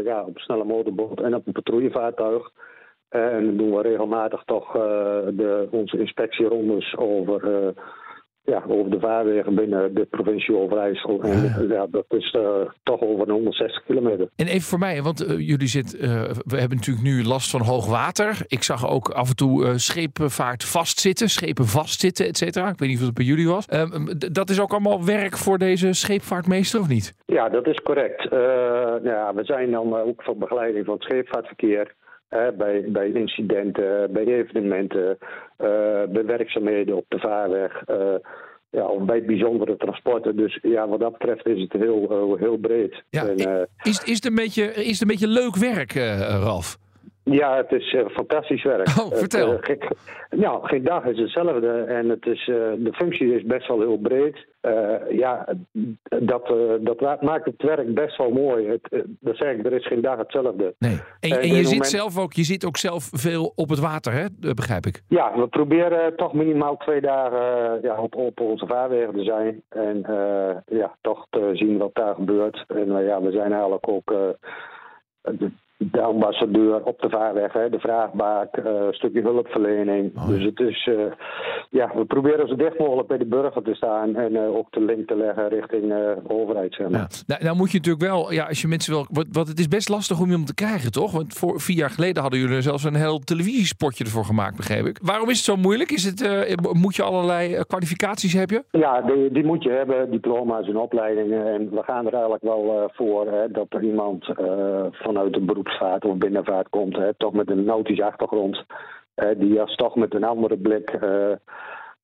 ja, op een snelle motorboot en op een patrouillevaartuig. Eh, en dan doen we regelmatig toch eh, de, onze inspectierondes over, eh, ja, over de vaarwegen binnen de provincie Overijssel. En eh, ja, dat is eh, toch over een 160 kilometer.
En even voor mij, want eh, jullie zit, eh, we hebben natuurlijk nu last van hoog water. Ik zag ook af en toe eh, schepenvaart vastzitten, schepen vastzitten, et cetera. Ik weet niet of het bij jullie was. Ehm, dat is ook allemaal werk voor deze scheepvaartmeester, of niet?
Ja, dat is correct. Eh, ja, we zijn dan eh, ook voor begeleiding van het scheepvaartverkeer. Bij, bij incidenten, bij evenementen, eh, bij werkzaamheden op de vaarweg. eh, ja, of bij bijzondere transporten. Dus ja, wat dat betreft is het heel, eh, heel breed.
Ja,
En,
Is, is, het een beetje, is het een beetje leuk werk, eh, Ralf?
Ja, het is uh, fantastisch werk.
Oh, vertel.
Het, uh, nou, geen dag is hetzelfde en het is, uh, de functie is best wel heel breed. ja, dat, dat maakt het werk best wel mooi. Het, dat zeg ik, er is geen dag hetzelfde.
Nee. En, en je zit moment... zelf ook, je zit ook zelf veel op het water, hè? begrijp ik.
Ja, we proberen toch minimaal twee dagen ja, op, op onze vaarwegen te zijn. En ja, toch te zien wat daar gebeurt. En ja, we zijn eigenlijk ook de ambassadeur op de vaarweg, hè, de vraagbaak, uh, een stukje hulpverlening.
Oh,
dus het is, uh, ja, we proberen zo dicht mogelijk bij de burger te staan en uh, ook de link te leggen richting de overheid. Zeg maar.
ja. nou, nou, moet je natuurlijk wel, ja, als je mensen wil, wat, wat, het is best lastig om je om te krijgen, toch? Want voor vier jaar geleden hadden jullie zelfs een heel televisiespotje ervoor gemaakt, begreep ik. Waarom is het zo moeilijk? Is het, moet je allerlei kwalificaties hebben?
Ja, die, die, moet je hebben, diploma's en opleidingen. En we gaan er eigenlijk wel voor hè, dat er iemand vanuit de beroep of binnenvaart komt, hè, toch met een nautische achtergrond, die als toch met een andere blik uh,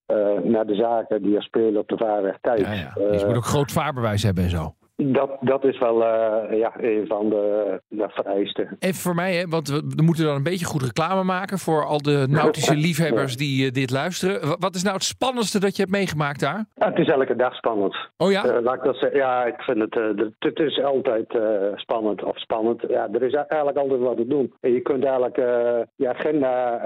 uh, naar de zaken die er spelen op de vaarweg kijkt.
Ja, ja. Dus je moet ook groot vaarbewijs hebben en zo.
Dat, dat is wel uh, ja, een van de, de vereisten.
Even voor mij, hè, want we, we, moeten dan een beetje goed reclame maken voor al de nautische [laughs] liefhebbers die uh, dit luisteren. Wat is nou het spannendste dat je hebt meegemaakt daar?
Ja, het is elke dag spannend.
Oh ja?
Uh, laat ik dat zeggen. Ja, ik vind het, het is altijd spannend of spannend. Ja, er is eigenlijk altijd wat te doen. En je kunt eigenlijk je agenda,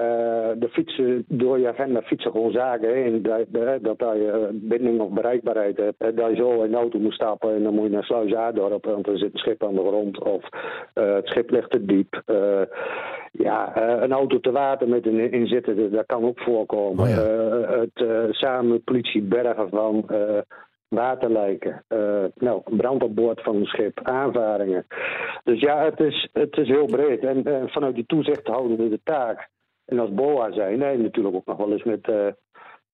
de fietsen, door je agenda fietsen gewoon zaken heen. Dat, dat je binding of bereikbaarheid hebt. Dat je zo in de auto moet stappen en dan moet je naar Sluis-Aardorp, want er zit een schip aan de grond. Of uh, het schip ligt te diep. Uh, ja, uh, een auto te water met een inzittende, dat kan ook voorkomen.
Oh ja.
het samen politie bergen van waterlijken. nou, brand op boord van een schip, aanvaringen. Dus ja, het is, het is heel breed. En vanuit die toezicht houden we de taak. En als BOA zijn, nee, natuurlijk ook nog wel eens met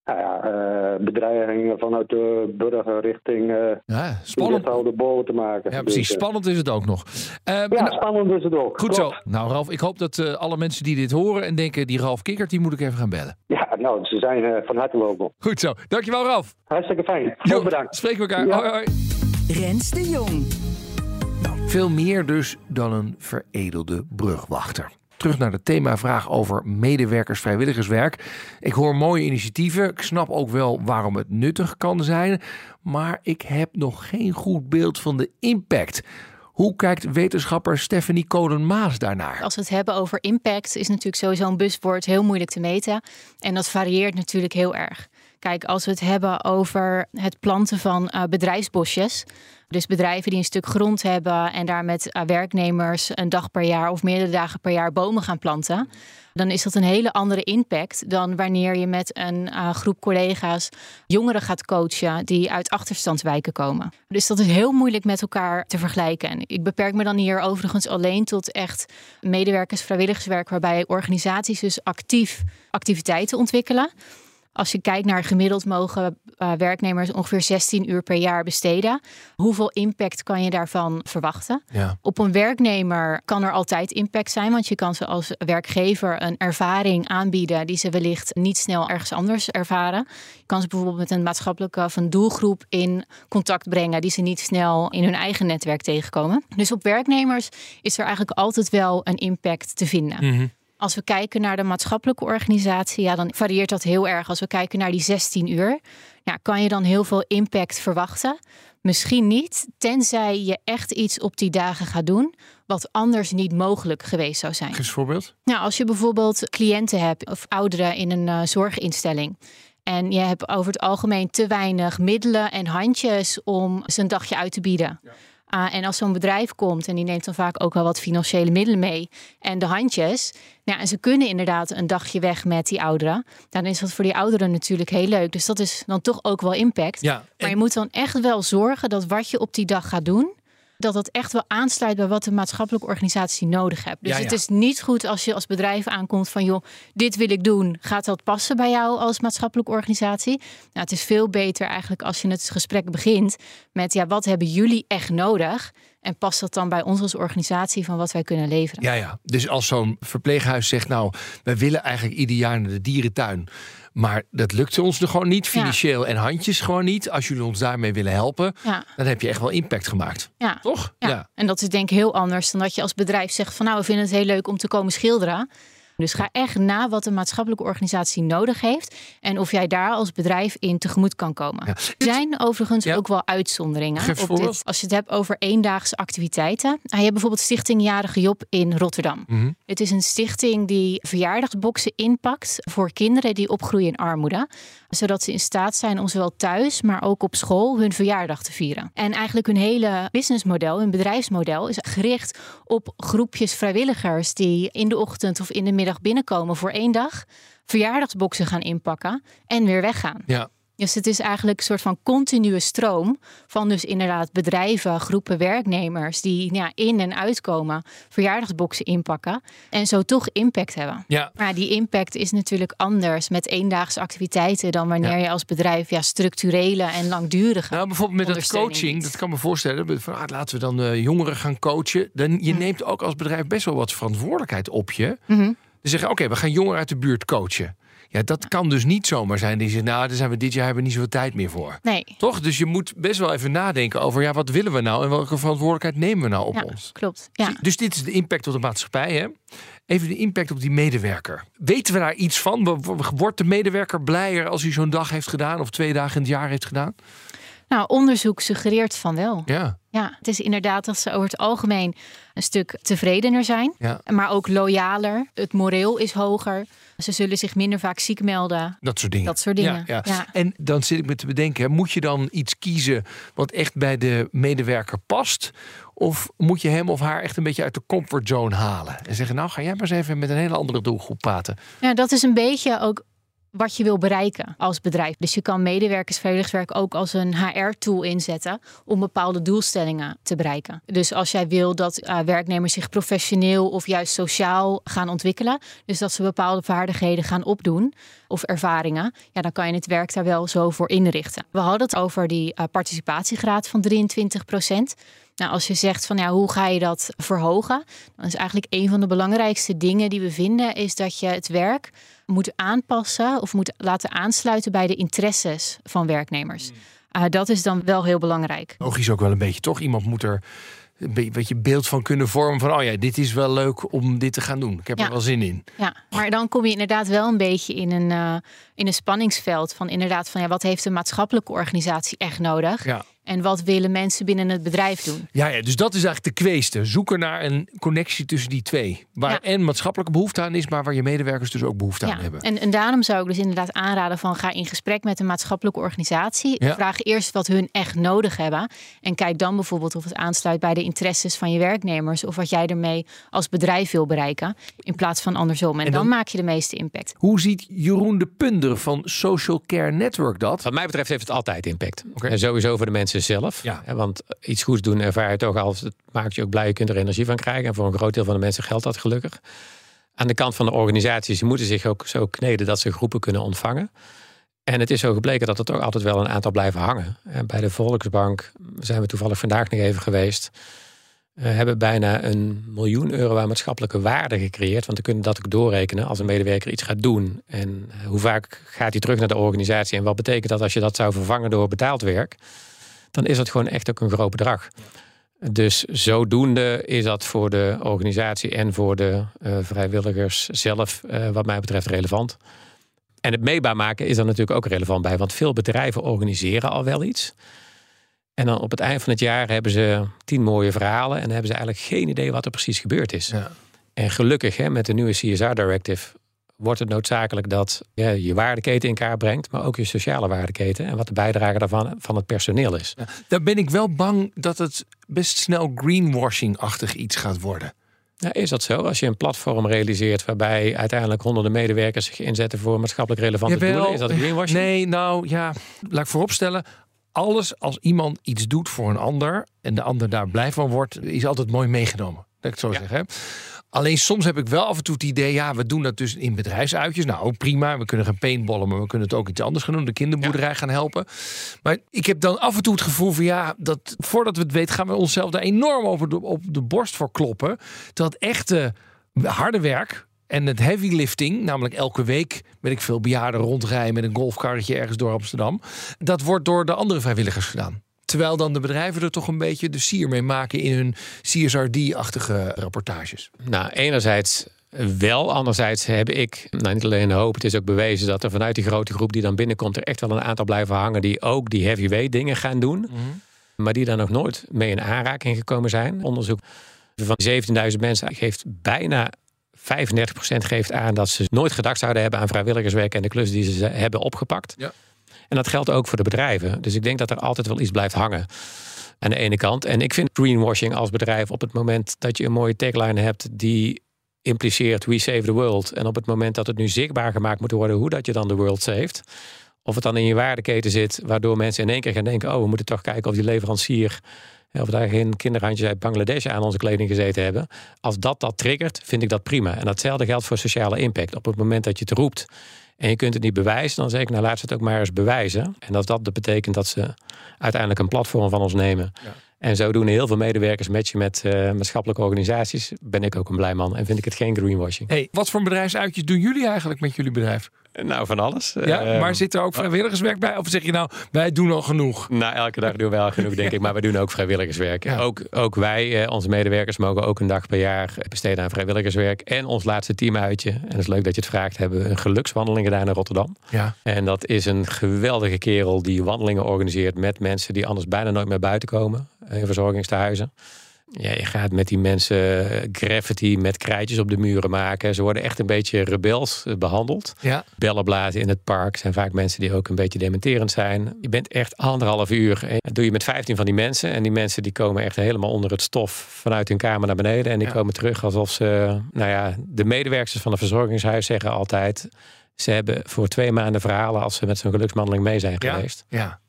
nou ja, uh, bedreigingen vanuit de burger richting uh,
ja, spannend.
de boven te maken.
Ja, precies.
Dus,
spannend is het ook nog.
Uh, ja, nou, spannend is het ook.
Goed Klopt. zo. Nou, Ralf, ik hoop dat alle mensen die dit horen en denken, die Ralf Kikkert, die moet ik even gaan bellen.
Ja, nou, ze zijn van harte welkom.
Goed zo. Dankjewel, Ralf.
Hartstikke fijn.
Jo,
bedankt.
Spreken we elkaar. Ja. Hoi, hoi.
Rens de Jong.
Nou, veel meer dus dan een veredelde brugwachter. Terug naar de themavraag over medewerkers-vrijwilligerswerk. Ik hoor mooie initiatieven. Ik snap ook wel waarom het nuttig kan zijn. Maar ik heb nog geen goed beeld van de impact. Hoe kijkt wetenschapper Stephanie Kolen-Maas daarnaar?
Als we het hebben over impact, is natuurlijk sowieso een buswoord heel moeilijk te meten. En dat varieert natuurlijk heel erg. Kijk, als we het hebben over het planten van uh, bedrijfsbosjes. Dus bedrijven die een stuk grond hebben en daar met uh, werknemers een dag per jaar of meerdere dagen per jaar bomen gaan planten. Dan is dat een hele andere impact dan wanneer je met een uh, groep collega's jongeren gaat coachen die uit achterstandswijken komen. Dus dat is heel moeilijk met elkaar te vergelijken. En ik beperk me dan hier overigens alleen tot echt medewerkers, vrijwilligerswerk, waarbij organisaties dus actief activiteiten ontwikkelen. Als je kijkt naar gemiddeld mogen uh, werknemers ongeveer 16 uur per jaar besteden. Hoeveel impact kan je daarvan verwachten?
Ja.
Op een werknemer kan er altijd impact zijn, want je kan ze als werkgever een ervaring aanbieden die ze wellicht niet snel ergens anders ervaren. Je kan ze bijvoorbeeld met een maatschappelijke of een doelgroep in contact brengen die ze niet snel in hun eigen netwerk tegenkomen. Dus op werknemers is er eigenlijk altijd wel een impact te vinden.
Mm -hmm.
Als we kijken naar de maatschappelijke organisatie, ja, dan varieert dat heel erg. Als we kijken naar die 16 uur, ja, kan je dan heel veel impact verwachten? Misschien niet, tenzij je echt iets op die dagen gaat doen wat anders niet mogelijk geweest zou zijn.
Geef voorbeeld.
Nou, als je bijvoorbeeld cliënten hebt of ouderen in een uh, zorginstelling. En je hebt over het algemeen te weinig middelen en handjes om ze een dagje uit te bieden. Ja. Uh, en als zo'n bedrijf komt en die neemt dan vaak ook wel wat financiële middelen mee en de handjes. Ja, en ze kunnen inderdaad een dagje weg met die ouderen. Dan is dat voor die ouderen natuurlijk heel leuk. Dus dat is dan toch ook wel impact.
Ja, en...
Maar je moet dan echt wel zorgen dat wat je op die dag gaat doen, dat dat echt wel aansluit bij wat de maatschappelijke organisatie nodig hebt. Dus
ja, ja.
het is niet goed als je als bedrijf aankomt van joh, dit wil ik doen. Gaat dat passen bij jou als maatschappelijke organisatie? Nou, het is veel beter eigenlijk als je het gesprek begint met ja, wat hebben jullie echt nodig? En past dat dan bij ons als organisatie van wat wij kunnen leveren?
Ja, ja. Dus als zo'n verpleeghuis zegt, nou, wij willen eigenlijk ieder jaar naar de dierentuin. Maar dat lukt ons er gewoon niet, financieel en handjes gewoon niet. Als jullie ons daarmee willen helpen, dan heb je echt wel impact gemaakt.
Ja.
Toch?
Ja. En dat is denk ik heel anders dan dat je als bedrijf zegt van nou, we vinden het heel leuk om te komen schilderen. Dus ga echt na wat een maatschappelijke organisatie nodig heeft. En of jij daar als bedrijf in tegemoet kan komen.
Ja.
Er zijn overigens ook wel uitzonderingen. Op dit. Als je het hebt over eendaagse activiteiten. Nou, je hebt bijvoorbeeld Stichting Jarige Job in Rotterdam.
Mhm.
Het is een stichting die verjaardagsboxen inpakt voor kinderen die opgroeien in armoede. Zodat ze in staat zijn om zowel thuis, maar ook op school hun verjaardag te vieren. En eigenlijk hun hele businessmodel, hun bedrijfsmodel, is gericht op groepjes vrijwilligers die in de ochtend of in de middag binnenkomen voor één dag. Verjaardagsboxen gaan inpakken en weer weggaan.
Ja.
Dus het is eigenlijk een soort van continue stroom van dus inderdaad bedrijven, groepen werknemers die ja, in en uitkomen, verjaardagsboxen inpakken en zo toch impact hebben.
Ja.
Maar die impact is natuurlijk anders met eendaagse activiteiten dan wanneer
Ja.
je als bedrijf ja, structurele en langdurige.
Nou, bijvoorbeeld met dat coaching,
biedt.
dat kan me voorstellen. Van, ah, laten we dan eh, jongeren gaan coachen. Dan, je neemt ook als bedrijf best wel wat verantwoordelijkheid op je.
Mhm.
Dan zeggen, oké, we gaan jongeren uit de buurt coachen. Ja, dat kan dus niet zomaar zijn. Die nou, daar zijn we dit jaar hebben we niet zoveel tijd meer voor.
Nee.
Toch? Dus je moet best wel even nadenken over, ja, wat willen we nou en welke verantwoordelijkheid nemen we nou op
Ja,
ons?
klopt. Ja.
Dus dit is de impact op de maatschappij. Hè? Even de impact op die medewerker. Weten we daar iets van? Wordt de medewerker blijer als hij zo'n dag heeft gedaan of twee dagen in het jaar heeft gedaan?
Nou, onderzoek suggereert van wel.
Ja.
Ja, het is inderdaad dat ze over het algemeen een stuk tevredener zijn,
Ja.
maar ook loyaler. Het moreel is hoger. Ze zullen zich minder vaak ziek melden.
Dat soort dingen.
Dat soort dingen.
Ja, ja. En dan zit ik me te bedenken, moet je dan iets kiezen wat echt bij de medewerker past? Of moet je hem of haar echt een beetje uit de comfortzone halen? En zeggen, nou ga jij maar eens even met een hele andere doelgroep praten.
Ja, dat is een beetje ook wat je wil bereiken als bedrijf. Dus je kan medewerkers vrijwilligerswerk ook als een HR-tool inzetten om bepaalde doelstellingen te bereiken. Dus als jij wil dat eh, werknemers zich professioneel of juist sociaal gaan ontwikkelen, dus dat ze bepaalde vaardigheden gaan opdoen of ervaringen, ja, dan kan je het werk daar wel zo voor inrichten. We hadden het over die eh, participatiegraad van 23 procent. Nou, als je zegt van ja, hoe ga je dat verhogen? Dan is eigenlijk een van de belangrijkste dingen die we vinden, is dat je het werk moet aanpassen of moet laten aansluiten bij de interesses van werknemers. Uh, dat is dan wel heel belangrijk.
Logisch ook wel een beetje, toch? Iemand moet er een be- beetje beeld van kunnen vormen van, oh ja, dit is wel leuk om dit te gaan doen. Ik heb
Ja.
er wel zin in.
Ja, maar dan kom je inderdaad wel een beetje in een, uh, in een spanningsveld van inderdaad van ja, wat heeft een maatschappelijke organisatie echt nodig?
Ja.
En wat willen mensen binnen het bedrijf doen?
Ja, ja, dus dat is eigenlijk de kweeste. Zoeken naar een connectie tussen die twee. Waar
Ja.
en maatschappelijke behoefte aan is, maar waar je medewerkers dus ook behoefte aan hebben.
En, en daarom zou ik dus inderdaad aanraden van ga in gesprek met een maatschappelijke organisatie.
Ja.
Vraag eerst wat hun echt nodig hebben. En kijk dan bijvoorbeeld of het aansluit bij de interesses van je werknemers. Of wat jij ermee als bedrijf wil bereiken. In plaats van andersom. En,
En dan-
dan, maak je de meeste impact.
Hoe ziet Jeroen de Punder van Social Care Network dat?
Wat mij betreft heeft het altijd impact. En sowieso voor de mensen zelf.
Ja.
Want iets goeds doen ervaar je toch als het maakt je ook blij. Je kunt er energie van krijgen. En voor een groot deel van de mensen geldt dat gelukkig. Aan de kant van de organisaties, die moeten zich ook zo kneden dat ze groepen kunnen ontvangen. En het is zo gebleken dat er toch altijd wel een aantal blijven hangen. En bij de Volksbank zijn we toevallig vandaag nog even geweest. We hebben bijna een miljoen euro aan maatschappelijke waarde gecreëerd. Want we kunnen dat ook doorrekenen als een medewerker iets gaat doen. En hoe vaak gaat hij terug naar de organisatie? En wat betekent dat als je dat zou vervangen door betaald werk? Dan is het gewoon echt ook een groot bedrag. Dus zodoende is dat voor de organisatie en voor de eh, vrijwilligers zelf, eh, wat mij betreft, relevant. En het meetbaar maken is er natuurlijk ook relevant bij. Want veel bedrijven organiseren al wel iets. En dan op het eind van het jaar hebben ze tien mooie verhalen. En hebben ze eigenlijk geen idee wat er precies gebeurd is.
Ja.
En gelukkig hè, met de nieuwe CSR Directive wordt het noodzakelijk dat ja, je waardeketen in kaart brengt. Maar ook je sociale waardeketen. En wat de bijdrage daarvan van het personeel is.
Daar ben ik wel bang dat het best snel greenwashing-achtig iets gaat worden.
Nou, is dat zo? Als je een platform realiseert waarbij uiteindelijk honderden medewerkers zich inzetten voor maatschappelijk relevante
Jawel.
doelen, is dat greenwashing?
Nee, nou ja, laat ik vooropstellen. Alles als iemand iets doet voor een ander en de ander daar blij van wordt, is altijd mooi meegenomen. Dat ik het zo zeg. Hè? Alleen soms heb ik wel af en toe het idee, ja, we doen dat dus in bedrijfsuitjes. Nou, prima, we kunnen gaan paintballen, maar we kunnen het ook iets anders gaan doen. De kinderboerderij gaan helpen. Maar ik heb dan af en toe het gevoel van, ja, dat voordat we het weten, gaan we onszelf daar enorm over de, op de borst voor kloppen. Dat echte harde werk, en het heavy lifting, namelijk elke week met ik veel bejaarden rondrijden met een golfkarretje ergens door Amsterdam. Dat wordt door de andere vrijwilligers gedaan. Terwijl dan de bedrijven er toch een beetje de sier mee maken in hun CSRD-achtige rapportages.
Nou, enerzijds wel. Anderzijds heb ik, nou niet alleen hoop, het is ook bewezen dat er vanuit die grote groep die dan binnenkomt, er echt wel een aantal blijven hangen die ook die heavyweight dingen gaan doen.
Mhm.
Maar die daar nog nooit mee in aanraking gekomen zijn. Onderzoek van 17.000 mensen geeft bijna 35% geeft aan dat ze nooit gedacht zouden hebben aan vrijwilligerswerk en de klus die ze hebben opgepakt.
Ja.
En dat geldt ook voor de bedrijven. Dus ik denk dat er altijd wel iets blijft hangen. Aan de ene kant. En ik vind greenwashing als bedrijf op het moment dat je een mooie tagline hebt die impliceert we save the world. En op het moment dat het nu zichtbaar gemaakt moet worden hoe dat je dan de world saved. Of het dan in je waardeketen zit, waardoor mensen in één keer gaan denken: oh, we moeten toch kijken of die leverancier. Of daar geen kinderhandjes uit Bangladesh aan onze kleding gezeten hebben. Als dat dat triggert, vind ik dat prima. En datzelfde geldt voor sociale impact. Op het moment dat je het roept en je kunt het niet bewijzen, dan zeg ik, nou laat ze het ook maar eens bewijzen. En als dat betekent dat ze uiteindelijk een platform van ons nemen.
Ja.
En zo doen heel veel medewerkers matchen met uh, maatschappelijke organisaties. Ben ik ook een blij man en vind ik het geen greenwashing.
Hey, wat voor bedrijfsuitjes doen jullie eigenlijk met jullie bedrijf?
Nou, van alles.
Ja,
Eh,
maar zit er ook vrijwilligerswerk bij? Of zeg je nou, wij doen al genoeg?
Nou, elke dag doen we wel genoeg, denk [laughs] ik. Maar we doen ook vrijwilligerswerk.
Ja.
Ook, ook wij, eh, onze medewerkers, mogen ook een dag per jaar besteden aan vrijwilligerswerk. En ons laatste teamuitje, en het is leuk dat je het vraagt, hebben we een gelukswandeling gedaan in Rotterdam.
Ja.
En dat is een geweldige kerel die wandelingen organiseert met mensen die anders bijna nooit meer buiten komen. eh, In verzorgingstehuizen. Ja, je gaat met die mensen eh, graffiti met krijtjes op de muren maken. Ze worden echt een beetje rebels eh, behandeld.
Ja.
Bellen blazen in het park zijn vaak mensen die ook een beetje dementerend zijn. Je bent echt anderhalf uur. En dat doe je met 15 van die mensen. En die mensen die komen echt helemaal onder het stof vanuit hun kamer naar beneden. En die
Ja.
komen terug alsof ze, nou ja, de medewerkers van het verzorgingshuis zeggen altijd. Ze hebben voor twee maanden verhalen als ze met zo'n gelukswandeling mee zijn
Ja.
geweest.
Ja,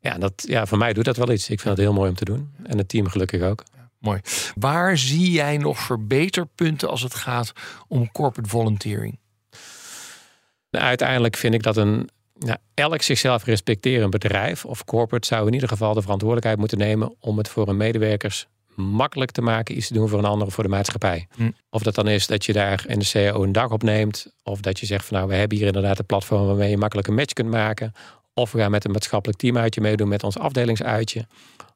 Ja, dat, ja, voor mij doet dat wel iets. Ik vind het heel mooi om te doen. En het team gelukkig ook.
Mooi. Waar zie jij nog verbeterpunten als het gaat om corporate volunteering?
Nou, uiteindelijk vind ik dat een nou, elk zichzelf respecterend bedrijf of corporate zou in ieder geval de verantwoordelijkheid moeten nemen om het voor hun medewerkers makkelijk te maken iets te doen voor een ander of voor de maatschappij.
Hm.
Of dat dan is dat je daar in de CEO een dag op neemt, of dat je zegt van nou we hebben hier inderdaad een platform waarmee je makkelijk een match kunt maken, of we gaan met een maatschappelijk teamuitje meedoen met ons afdelingsuitje.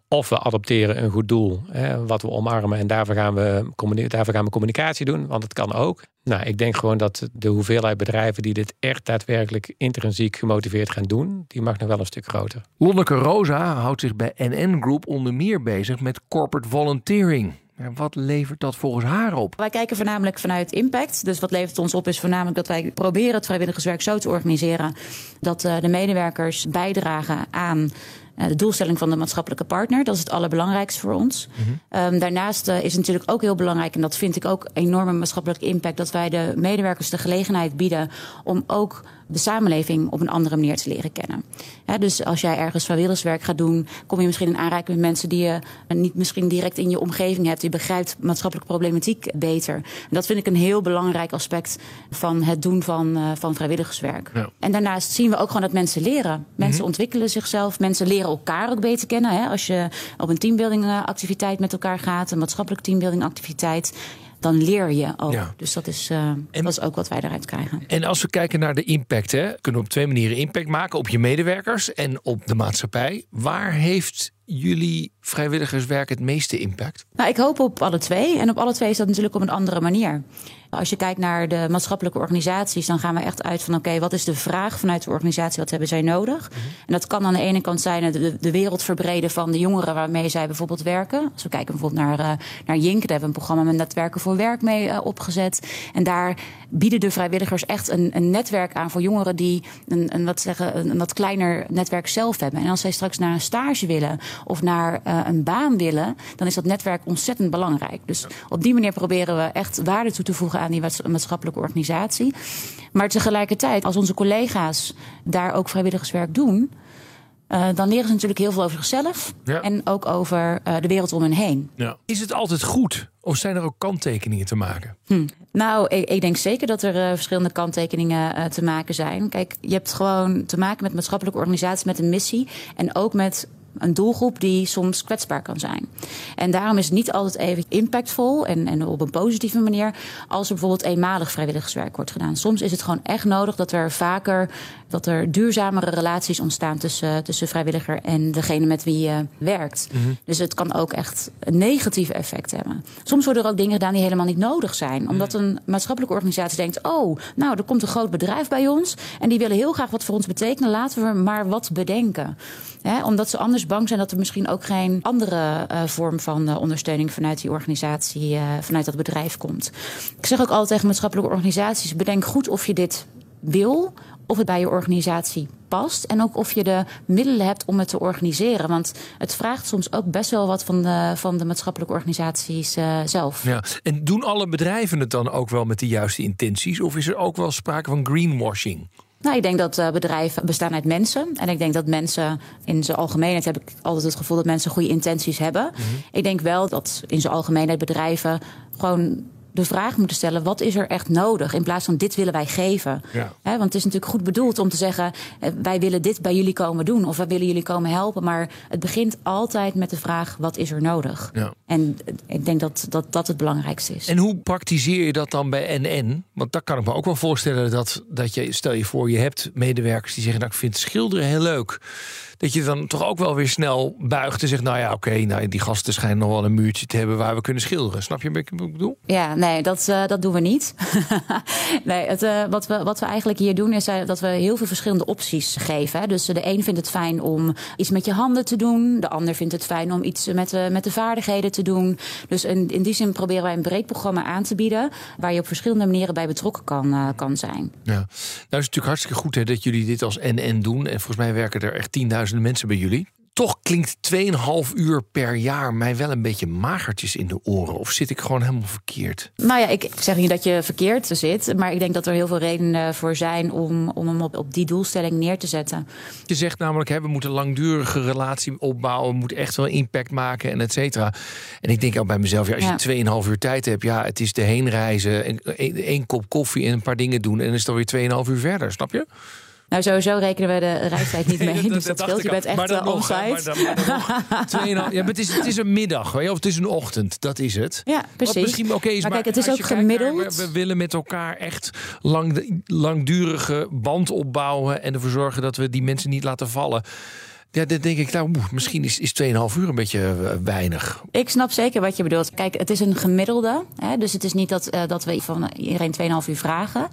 Of we adopteren een goed doel, hè, wat we omarmen. En daarvoor gaan, we daarvoor gaan we communicatie doen, want het kan ook. Nou, ik denk gewoon dat de hoeveelheid bedrijven die dit echt daadwerkelijk intrinsiek gemotiveerd gaan doen, die mag nog wel een stuk groter.
Lonneke Rosa houdt zich bij NN Group onder meer bezig met corporate volunteering. En wat levert dat volgens haar op?
Wij kijken voornamelijk vanuit impact. Dus wat levert het ons op is voornamelijk dat wij proberen het vrijwilligerswerk zo te organiseren dat eh, de medewerkers bijdragen aan de doelstelling van de maatschappelijke partner. Dat is het allerbelangrijkste voor ons. Ehm, daarnaast eh, is het natuurlijk ook heel belangrijk, en dat vind ik ook enorme maatschappelijke impact, dat wij de medewerkers de gelegenheid bieden om ook de samenleving op een andere manier te leren kennen. Dus als jij ergens vrijwilligerswerk gaat doen, kom je misschien in aanraking met mensen die je niet misschien direct in je omgeving hebt. Je begrijpt maatschappelijke problematiek beter. En dat vind ik een heel belangrijk aspect van het doen van, eh, van vrijwilligerswerk.
Ja.
En daarnaast zien we ook gewoon dat mensen leren. Mensen ontwikkelen zichzelf, mensen leren elkaar ook beter kennen. Hè? Als je op een teambuilding activiteit met elkaar gaat, een maatschappelijk teambuilding activiteit, dan leer je ook.
Ja.
Dus dat is, eh, dat is ook wat wij eruit krijgen.
En als we kijken naar de impact, hè, kunnen we op twee manieren impact maken: op je medewerkers en op de maatschappij. Waar heeft jullie vrijwilligerswerk het meeste impact?
Nou, ik hoop op alle twee. En op alle twee is dat natuurlijk op een andere manier. Als je kijkt naar de maatschappelijke organisaties, dan gaan we echt uit van: oké, wat is de vraag vanuit de organisatie? Wat hebben zij nodig? En dat kan aan de ene kant zijn de, de wereld verbreden van de jongeren waarmee zij bijvoorbeeld werken. Als we kijken bijvoorbeeld naar, eh, naar Jink, daar hebben we een programma met netwerken voor werk mee eh, opgezet. En daar bieden de vrijwilligers echt een, een netwerk aan voor jongeren die een, een, wat zeggen, een, een wat kleiner netwerk zelf hebben. En als zij straks naar een stage willen of naar eh, een baan willen, dan is dat netwerk ontzettend belangrijk. Dus op die manier proberen we echt waarde toe te voegen aan die maats- maatschappelijke organisatie. Maar tegelijkertijd, als onze collega's daar ook vrijwilligerswerk doen, Uh, dan leren ze natuurlijk heel veel over zichzelf
Ja.
en ook over uh, de wereld om hen heen.
Ja. Is het altijd goed of zijn er ook kanttekeningen te maken?
Hm. Nou, ik, ik, denk zeker dat er uh, verschillende kanttekeningen te maken zijn. Kijk, je hebt gewoon te maken met maatschappelijke organisaties met een missie en ook met een doelgroep die soms kwetsbaar kan zijn. En daarom is het niet altijd even impactvol en, en op een positieve manier als er bijvoorbeeld eenmalig vrijwilligerswerk wordt gedaan. Soms is het gewoon echt nodig dat er vaker dat er duurzamere relaties ontstaan tussen, tussen vrijwilliger en degene met wie je werkt.
Mhm.
Dus het kan ook echt een negatief effect hebben. Soms worden er ook dingen gedaan die helemaal niet nodig zijn. Omdat een maatschappelijke organisatie denkt: oh, nou, er komt een groot bedrijf bij ons en die willen heel graag wat voor ons betekenen. Laten we maar wat bedenken. Hè, omdat ze anders bang zijn dat er misschien ook geen andere uh, vorm van uh, ondersteuning vanuit die organisatie, uh, vanuit dat bedrijf komt. Ik zeg ook altijd tegen maatschappelijke organisaties: bedenk goed of je dit wil, of het bij je organisatie past en ook of je de middelen hebt om het te organiseren. Want het vraagt soms ook best wel wat van de, van de maatschappelijke organisaties zelf.
Ja. En doen alle bedrijven het dan ook wel met de juiste intenties? Of is er ook wel sprake van greenwashing?
Nou, ik denk dat uh, bedrijven bestaan uit mensen. En ik denk dat mensen in zijn algemeenheid heb ik altijd het gevoel dat mensen goede intenties hebben. Mm -hmm. Ik denk wel dat in zijn algemeenheid bedrijven gewoon de vraag moeten stellen: wat is er echt nodig? In plaats van dit willen wij geven.
Ja.
He, want het is natuurlijk goed bedoeld om te zeggen: wij willen dit bij jullie komen doen of wij willen jullie komen helpen. Maar het begint altijd met de vraag: wat is er nodig?
Ja.
En ik denk dat, dat dat het belangrijkste is.
En hoe praktiseer je dat dan bij NN? Want daar kan ik me ook wel voorstellen dat, dat je, stel je voor, je hebt medewerkers die zeggen: nou, ik vind schilderen heel leuk dat je dan toch ook wel weer snel buigt en zegt: Nou ja, oké, okay, nou, die gasten schijnen nog wel een muurtje te hebben waar we kunnen schilderen. Snap je wat ik bedoel?
Ja, nee, dat, uh, dat doen we niet. [laughs] nee, het, uh, wat, we, wat we eigenlijk hier doen is uh, dat we heel veel verschillende opties geven. Hè. Dus de een vindt het fijn om iets met je handen te doen, de ander vindt het fijn om iets met met de vaardigheden te doen. Dus in, in die zin proberen wij een breed programma aan te bieden waar je op verschillende manieren bij betrokken kan, kan zijn.
Ja, nou is het natuurlijk hartstikke goed hè, dat jullie dit als NN doen. En volgens mij werken er echt 10.000 mensen bij jullie. Toch klinkt 2,5 uur per jaar mij wel een beetje magertjes in de oren. Of zit ik gewoon helemaal verkeerd?
Nou ja, ik zeg niet dat je verkeerd zit. Maar ik denk dat er heel veel redenen voor zijn om, om hem op, op die doelstelling neer te zetten.
Je zegt namelijk, hè, we moeten een langdurige relatie opbouwen. We moeten echt wel impact maken en et cetera. En ik denk ook bij mezelf, ja, als je ja. 2,5 uur tijd hebt... ja, het is de heenreizen, één kop koffie en een paar dingen doen... en dan is het alweer 2,5 uur verder, snap je?
Nou, sowieso rekenen we de reistijd niet [laughs] mee. Nee, dat, dus dat, dat scheelt. Je bent echt uh, on-site. [laughs]
ja, maar het, is, het is een middag, of het is een ochtend. Dat is het.
Ja, precies.
Wat misschien oké is,
maar,
maar
kijk, het is ook gemiddeld.
Naar, we, we, willen met elkaar echt lang, langdurige band opbouwen... en ervoor zorgen dat we die mensen niet laten vallen. Ja, dan denk ik, nou, misschien is, is 2,5 uur een beetje uh, weinig.
Ik snap zeker wat je bedoelt. Kijk, het is een gemiddelde. Hè, dus het is niet dat, uh, dat we van iedereen 2,5 uur vragen.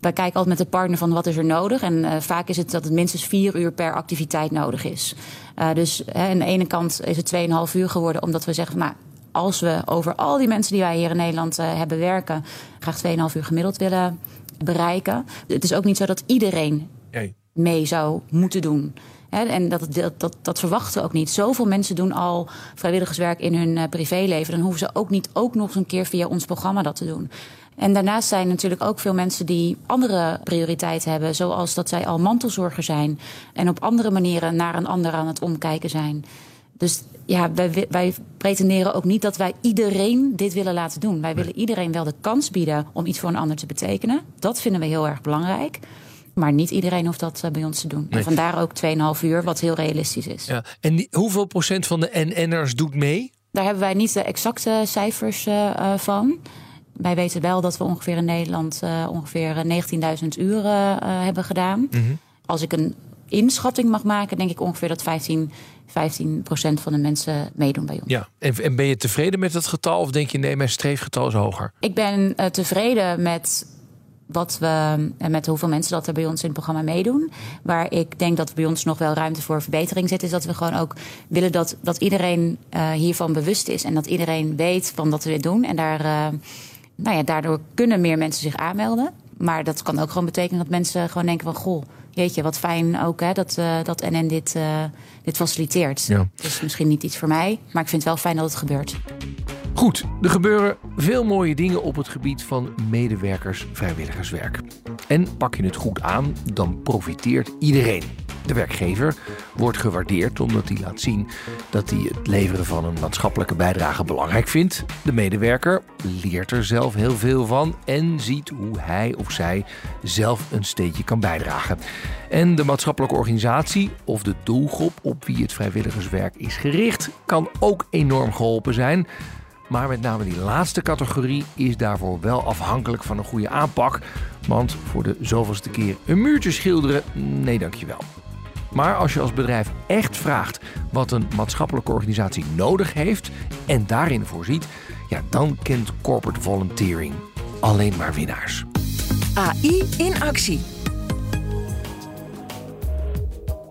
Wij kijken altijd met de partner van wat is er nodig. En uh, vaak is het dat het minstens vier uur per activiteit nodig is. Uh, dus hè, aan de ene kant is het 2,5 uur geworden omdat we zeggen van nou. Als we over al die mensen die wij hier in Nederland uh, hebben werken, graag 2,5 uur gemiddeld willen bereiken. Het is ook niet zo dat iedereen mee zou moeten doen. En dat, dat, dat, dat, verwachten we ook niet. Zoveel mensen doen al vrijwilligerswerk in hun uh, privéleven. Dan hoeven ze ook niet ook nog eens een keer via ons programma dat te doen. En daarnaast zijn natuurlijk ook veel mensen die andere prioriteiten hebben. Zoals dat zij al mantelzorger zijn. En op andere manieren naar een ander aan het omkijken zijn. Dus ja, wij, wij pretenderen ook niet dat wij iedereen dit willen laten doen. Wij willen iedereen wel de kans bieden om iets voor een ander te betekenen. Dat vinden we heel erg belangrijk. Maar niet iedereen hoeft dat uh, bij ons te doen. Nee. En vandaar ook 2,5 uur, wat heel realistisch is.
Ja. En die, hoeveel procent van de NN'ers doet mee?
Daar hebben wij niet de exacte cijfers uh, van. Wij weten wel dat we ongeveer in Nederland uh, ongeveer 19.000 uur hebben gedaan.
Mhm.
Als ik een inschatting mag maken, denk ik ongeveer dat 15, 15% van de mensen meedoen bij ons.
Ja, en, en ben je tevreden met dat getal? Of denk je, nee, mijn streefgetal is hoger?
Ik ben tevreden met wat we met hoeveel mensen dat er bij ons in het programma meedoen. Waar ik denk dat bij ons nog wel ruimte voor verbetering zit, is dat we gewoon ook willen dat, dat iedereen uh, hiervan bewust is. En dat iedereen weet van dat we dit doen. En daar, uh, nou ja, daardoor kunnen meer mensen zich aanmelden. Maar dat kan ook gewoon betekenen dat mensen gewoon denken van goh. Jeetje, wat fijn ook hè, dat, uh, dat NN dit, dit faciliteert.
Ja.
Dat is misschien niet iets voor mij, maar ik vind het wel fijn dat het gebeurt.
Goed, er gebeuren veel mooie dingen op het gebied van medewerkers vrijwilligerswerk. En pak je het goed aan, dan profiteert iedereen. De werkgever wordt gewaardeerd omdat hij laat zien dat hij het leveren van een maatschappelijke bijdrage belangrijk vindt. De medewerker leert er zelf heel veel van en ziet hoe hij of zij zelf een steentje kan bijdragen. En de maatschappelijke organisatie of de doelgroep op wie het vrijwilligerswerk is gericht kan ook enorm geholpen zijn. Maar met name die laatste categorie is daarvoor wel afhankelijk van een goede aanpak. Want voor de zoveelste keer een muurtje schilderen, nee dankjewel. Maar als je als bedrijf echt vraagt wat een maatschappelijke organisatie nodig heeft en daarin voorziet, ja, dan kent corporate volunteering alleen maar winnaars.
AI in actie.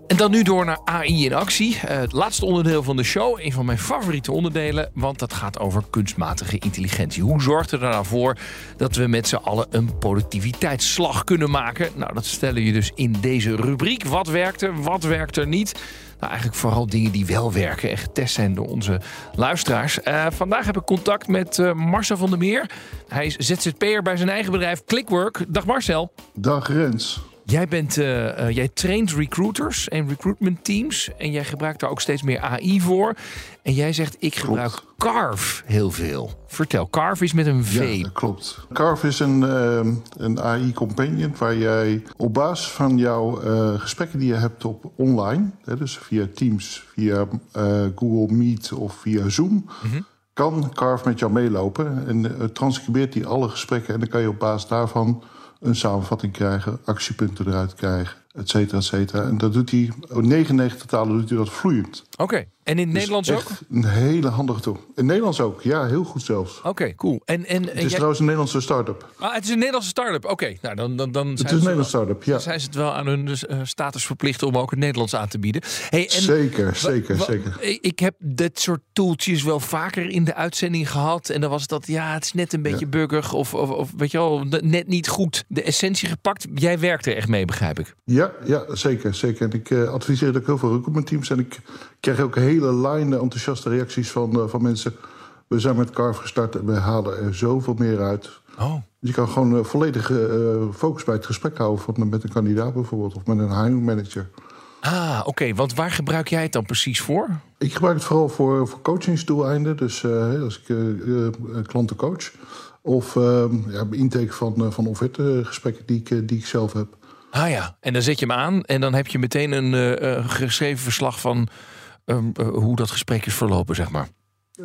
En dan nu door naar AI in actie. Eh, het laatste onderdeel van de show. Een van mijn favoriete onderdelen. Want dat gaat over kunstmatige intelligentie. Hoe zorgt er nou voor dat we met z'n allen een productiviteitsslag kunnen maken? Nou, dat stellen je dus in deze rubriek. Wat werkt er, wat werkt er niet? Nou, eigenlijk vooral dingen die wel werken en getest zijn door onze luisteraars. Uh, vandaag heb ik contact met uh, Marcel van der Meer. Hij is ZZP'er bij zijn eigen bedrijf Clickwork. Dag Marcel.
Dag Rens.
Jij, bent, uh, uh, jij traint recruiters en recruitment teams. En jij gebruikt daar ook steeds meer AI voor. En jij zegt, ik gebruik klopt. Carve heel veel. Vertel, Carve is met een V.
Ja, dat klopt. Carve is een, uh, een AI companion waar jij op basis van jouw gesprekken die je hebt op online... Hè, dus via Teams, via Google Meet of via Zoom... Mm -hmm. kan Carve met jou meelopen en transcribeert die alle gesprekken... en dan kan je op basis daarvan een samenvatting krijgen, actiepunten eruit krijgen, et cetera, et cetera. En dat doet hij, 99 talen doet hij dat vloeiend.
Oké, okay. en in het dus Nederlands ook?
Een hele handige tool. In het Nederlands ook, ja, heel goed zelfs.
Oké, okay, cool. En, en,
het is jij... trouwens een Nederlandse start-up.
Ah, het is een Nederlandse start-up, oké. Okay. Nou, dan, dan, dan
het is een Nederlandse start-up, ja.
Dan zijn ze het wel aan hun uh, status verplicht om ook het Nederlands aan te bieden.
Hey, en zeker, zeker, zeker.
Ik heb dit soort toeltjes wel vaker in de uitzending gehad. En dan was dat, ja, het is net een beetje ja. buggerig of, of, of, weet je wel, net niet goed de essentie gepakt. Jij werkt er echt mee, begrijp ik.
Ja, ja zeker, zeker. En ik uh, adviseer ook heel veel recruitment teams en ik krijg ook hele lijnen enthousiaste reacties van, uh, van mensen. We zijn met Carve gestart en we halen er zoveel meer uit.
Oh.
Je kan gewoon uh, volledig uh, focus bij het gesprek houden van, met een kandidaat bijvoorbeeld of met een hiring manager.
Ah, oké. Okay. Want waar gebruik jij het dan precies voor?
Ik gebruik het vooral voor, voor coachingsdoeleinden. Dus als ik klanten coach. Of ja, intake van, van offertegesprekken die ik, die ik zelf heb.
Ah ja, en dan zet je hem aan en dan heb je meteen een uh, geschreven verslag van um, uh, hoe dat gesprek is verlopen, zeg maar.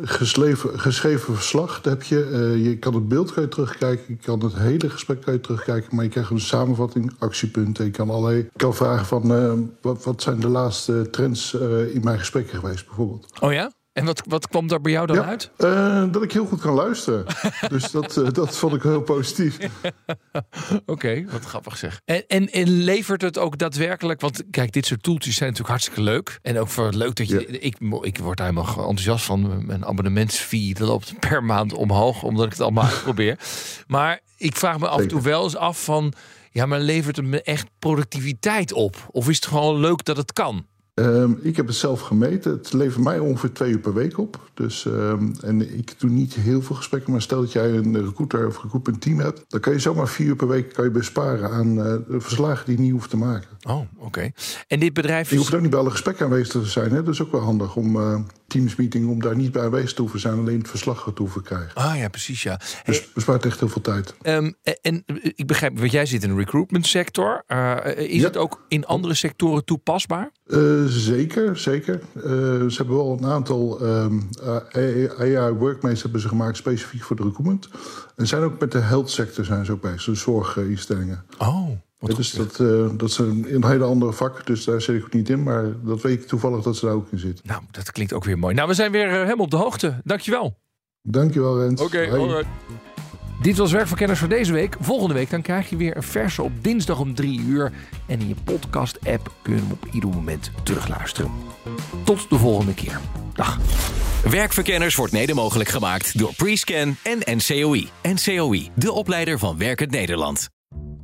Geschreven, geschreven verslag heb je. Uh, je kan het beeld kan je terugkijken, je kan het hele gesprek kan je terugkijken, maar je krijgt een samenvatting, actiepunten. Je kan allerlei, kan vragen van wat, wat zijn de laatste trends in mijn gesprekken geweest, bijvoorbeeld.
Oh ja? En wat, wat kwam daar bij jou dan
ja,
uit?
Uh, dat ik heel goed kan luisteren. [laughs] dus dat, uh, dat vond ik heel positief. [laughs]
Oké, okay, wat grappig zeg. En, en, en, levert het ook daadwerkelijk... Want kijk, dit soort toeltjes zijn natuurlijk hartstikke leuk. En ook voor leuk dat je... Ja. Ik, ik word daar helemaal enthousiast van. Mijn abonnementsfee loopt per maand omhoog... omdat ik het allemaal [laughs] probeer. Maar ik vraag me af en toe wel eens af van... Ja, maar levert het me echt productiviteit op? Of is het gewoon leuk dat het kan?
Um, ik heb het zelf gemeten. Het levert mij ongeveer twee uur per week op. Dus, um, en ik doe niet heel veel gesprekken. Maar stel dat jij een recruiter of recruitment team hebt... dan kan je zomaar vier uur per week kan je besparen aan uh, de verslagen die je niet hoeft te maken.
Oh, oké. Okay. En dit bedrijf...
Je hoeft ook niet bij alle gesprekken aanwezig te zijn. Hè? Dat is ook wel handig om... Uh, teamsmeeting om daar niet bij aanwezig te hoeven zijn, alleen het verslag te hoeven krijgen.
Ah ja, precies ja.
Dus hey, bespaart echt heel veel tijd.
Um, en ik begrijp, want jij zit in de recruitment sector. Uh, is ja. het ook in andere sectoren toepasbaar?
Uh, zeker, zeker. Uh, ze hebben wel een aantal um, AI workmates hebben ze gemaakt specifiek voor de recruitment. En zijn ook met de health sector zijn ze ook bezig, de zorginstellingen.
Oh.
Ja, dus dat, uh, dat is een, een hele andere vak, dus daar zit ik ook niet in. Maar dat weet ik toevallig dat ze daar ook in zit.
Nou, dat klinkt ook weer mooi. Nou, we zijn weer uh, helemaal op de hoogte. Dankjewel.
Dankjewel, Rens.
Oké, okay, Dit was Werkverkenners voor deze week. Volgende week dan krijg je weer een verse op dinsdag om 3 uur. En in je podcast-app kun je hem op ieder moment terugluisteren. Tot de volgende keer. Dag.
Werkverkenners wordt mede mogelijk gemaakt door Prescan en NCOI. NCOI, de opleider van Werkend Nederland.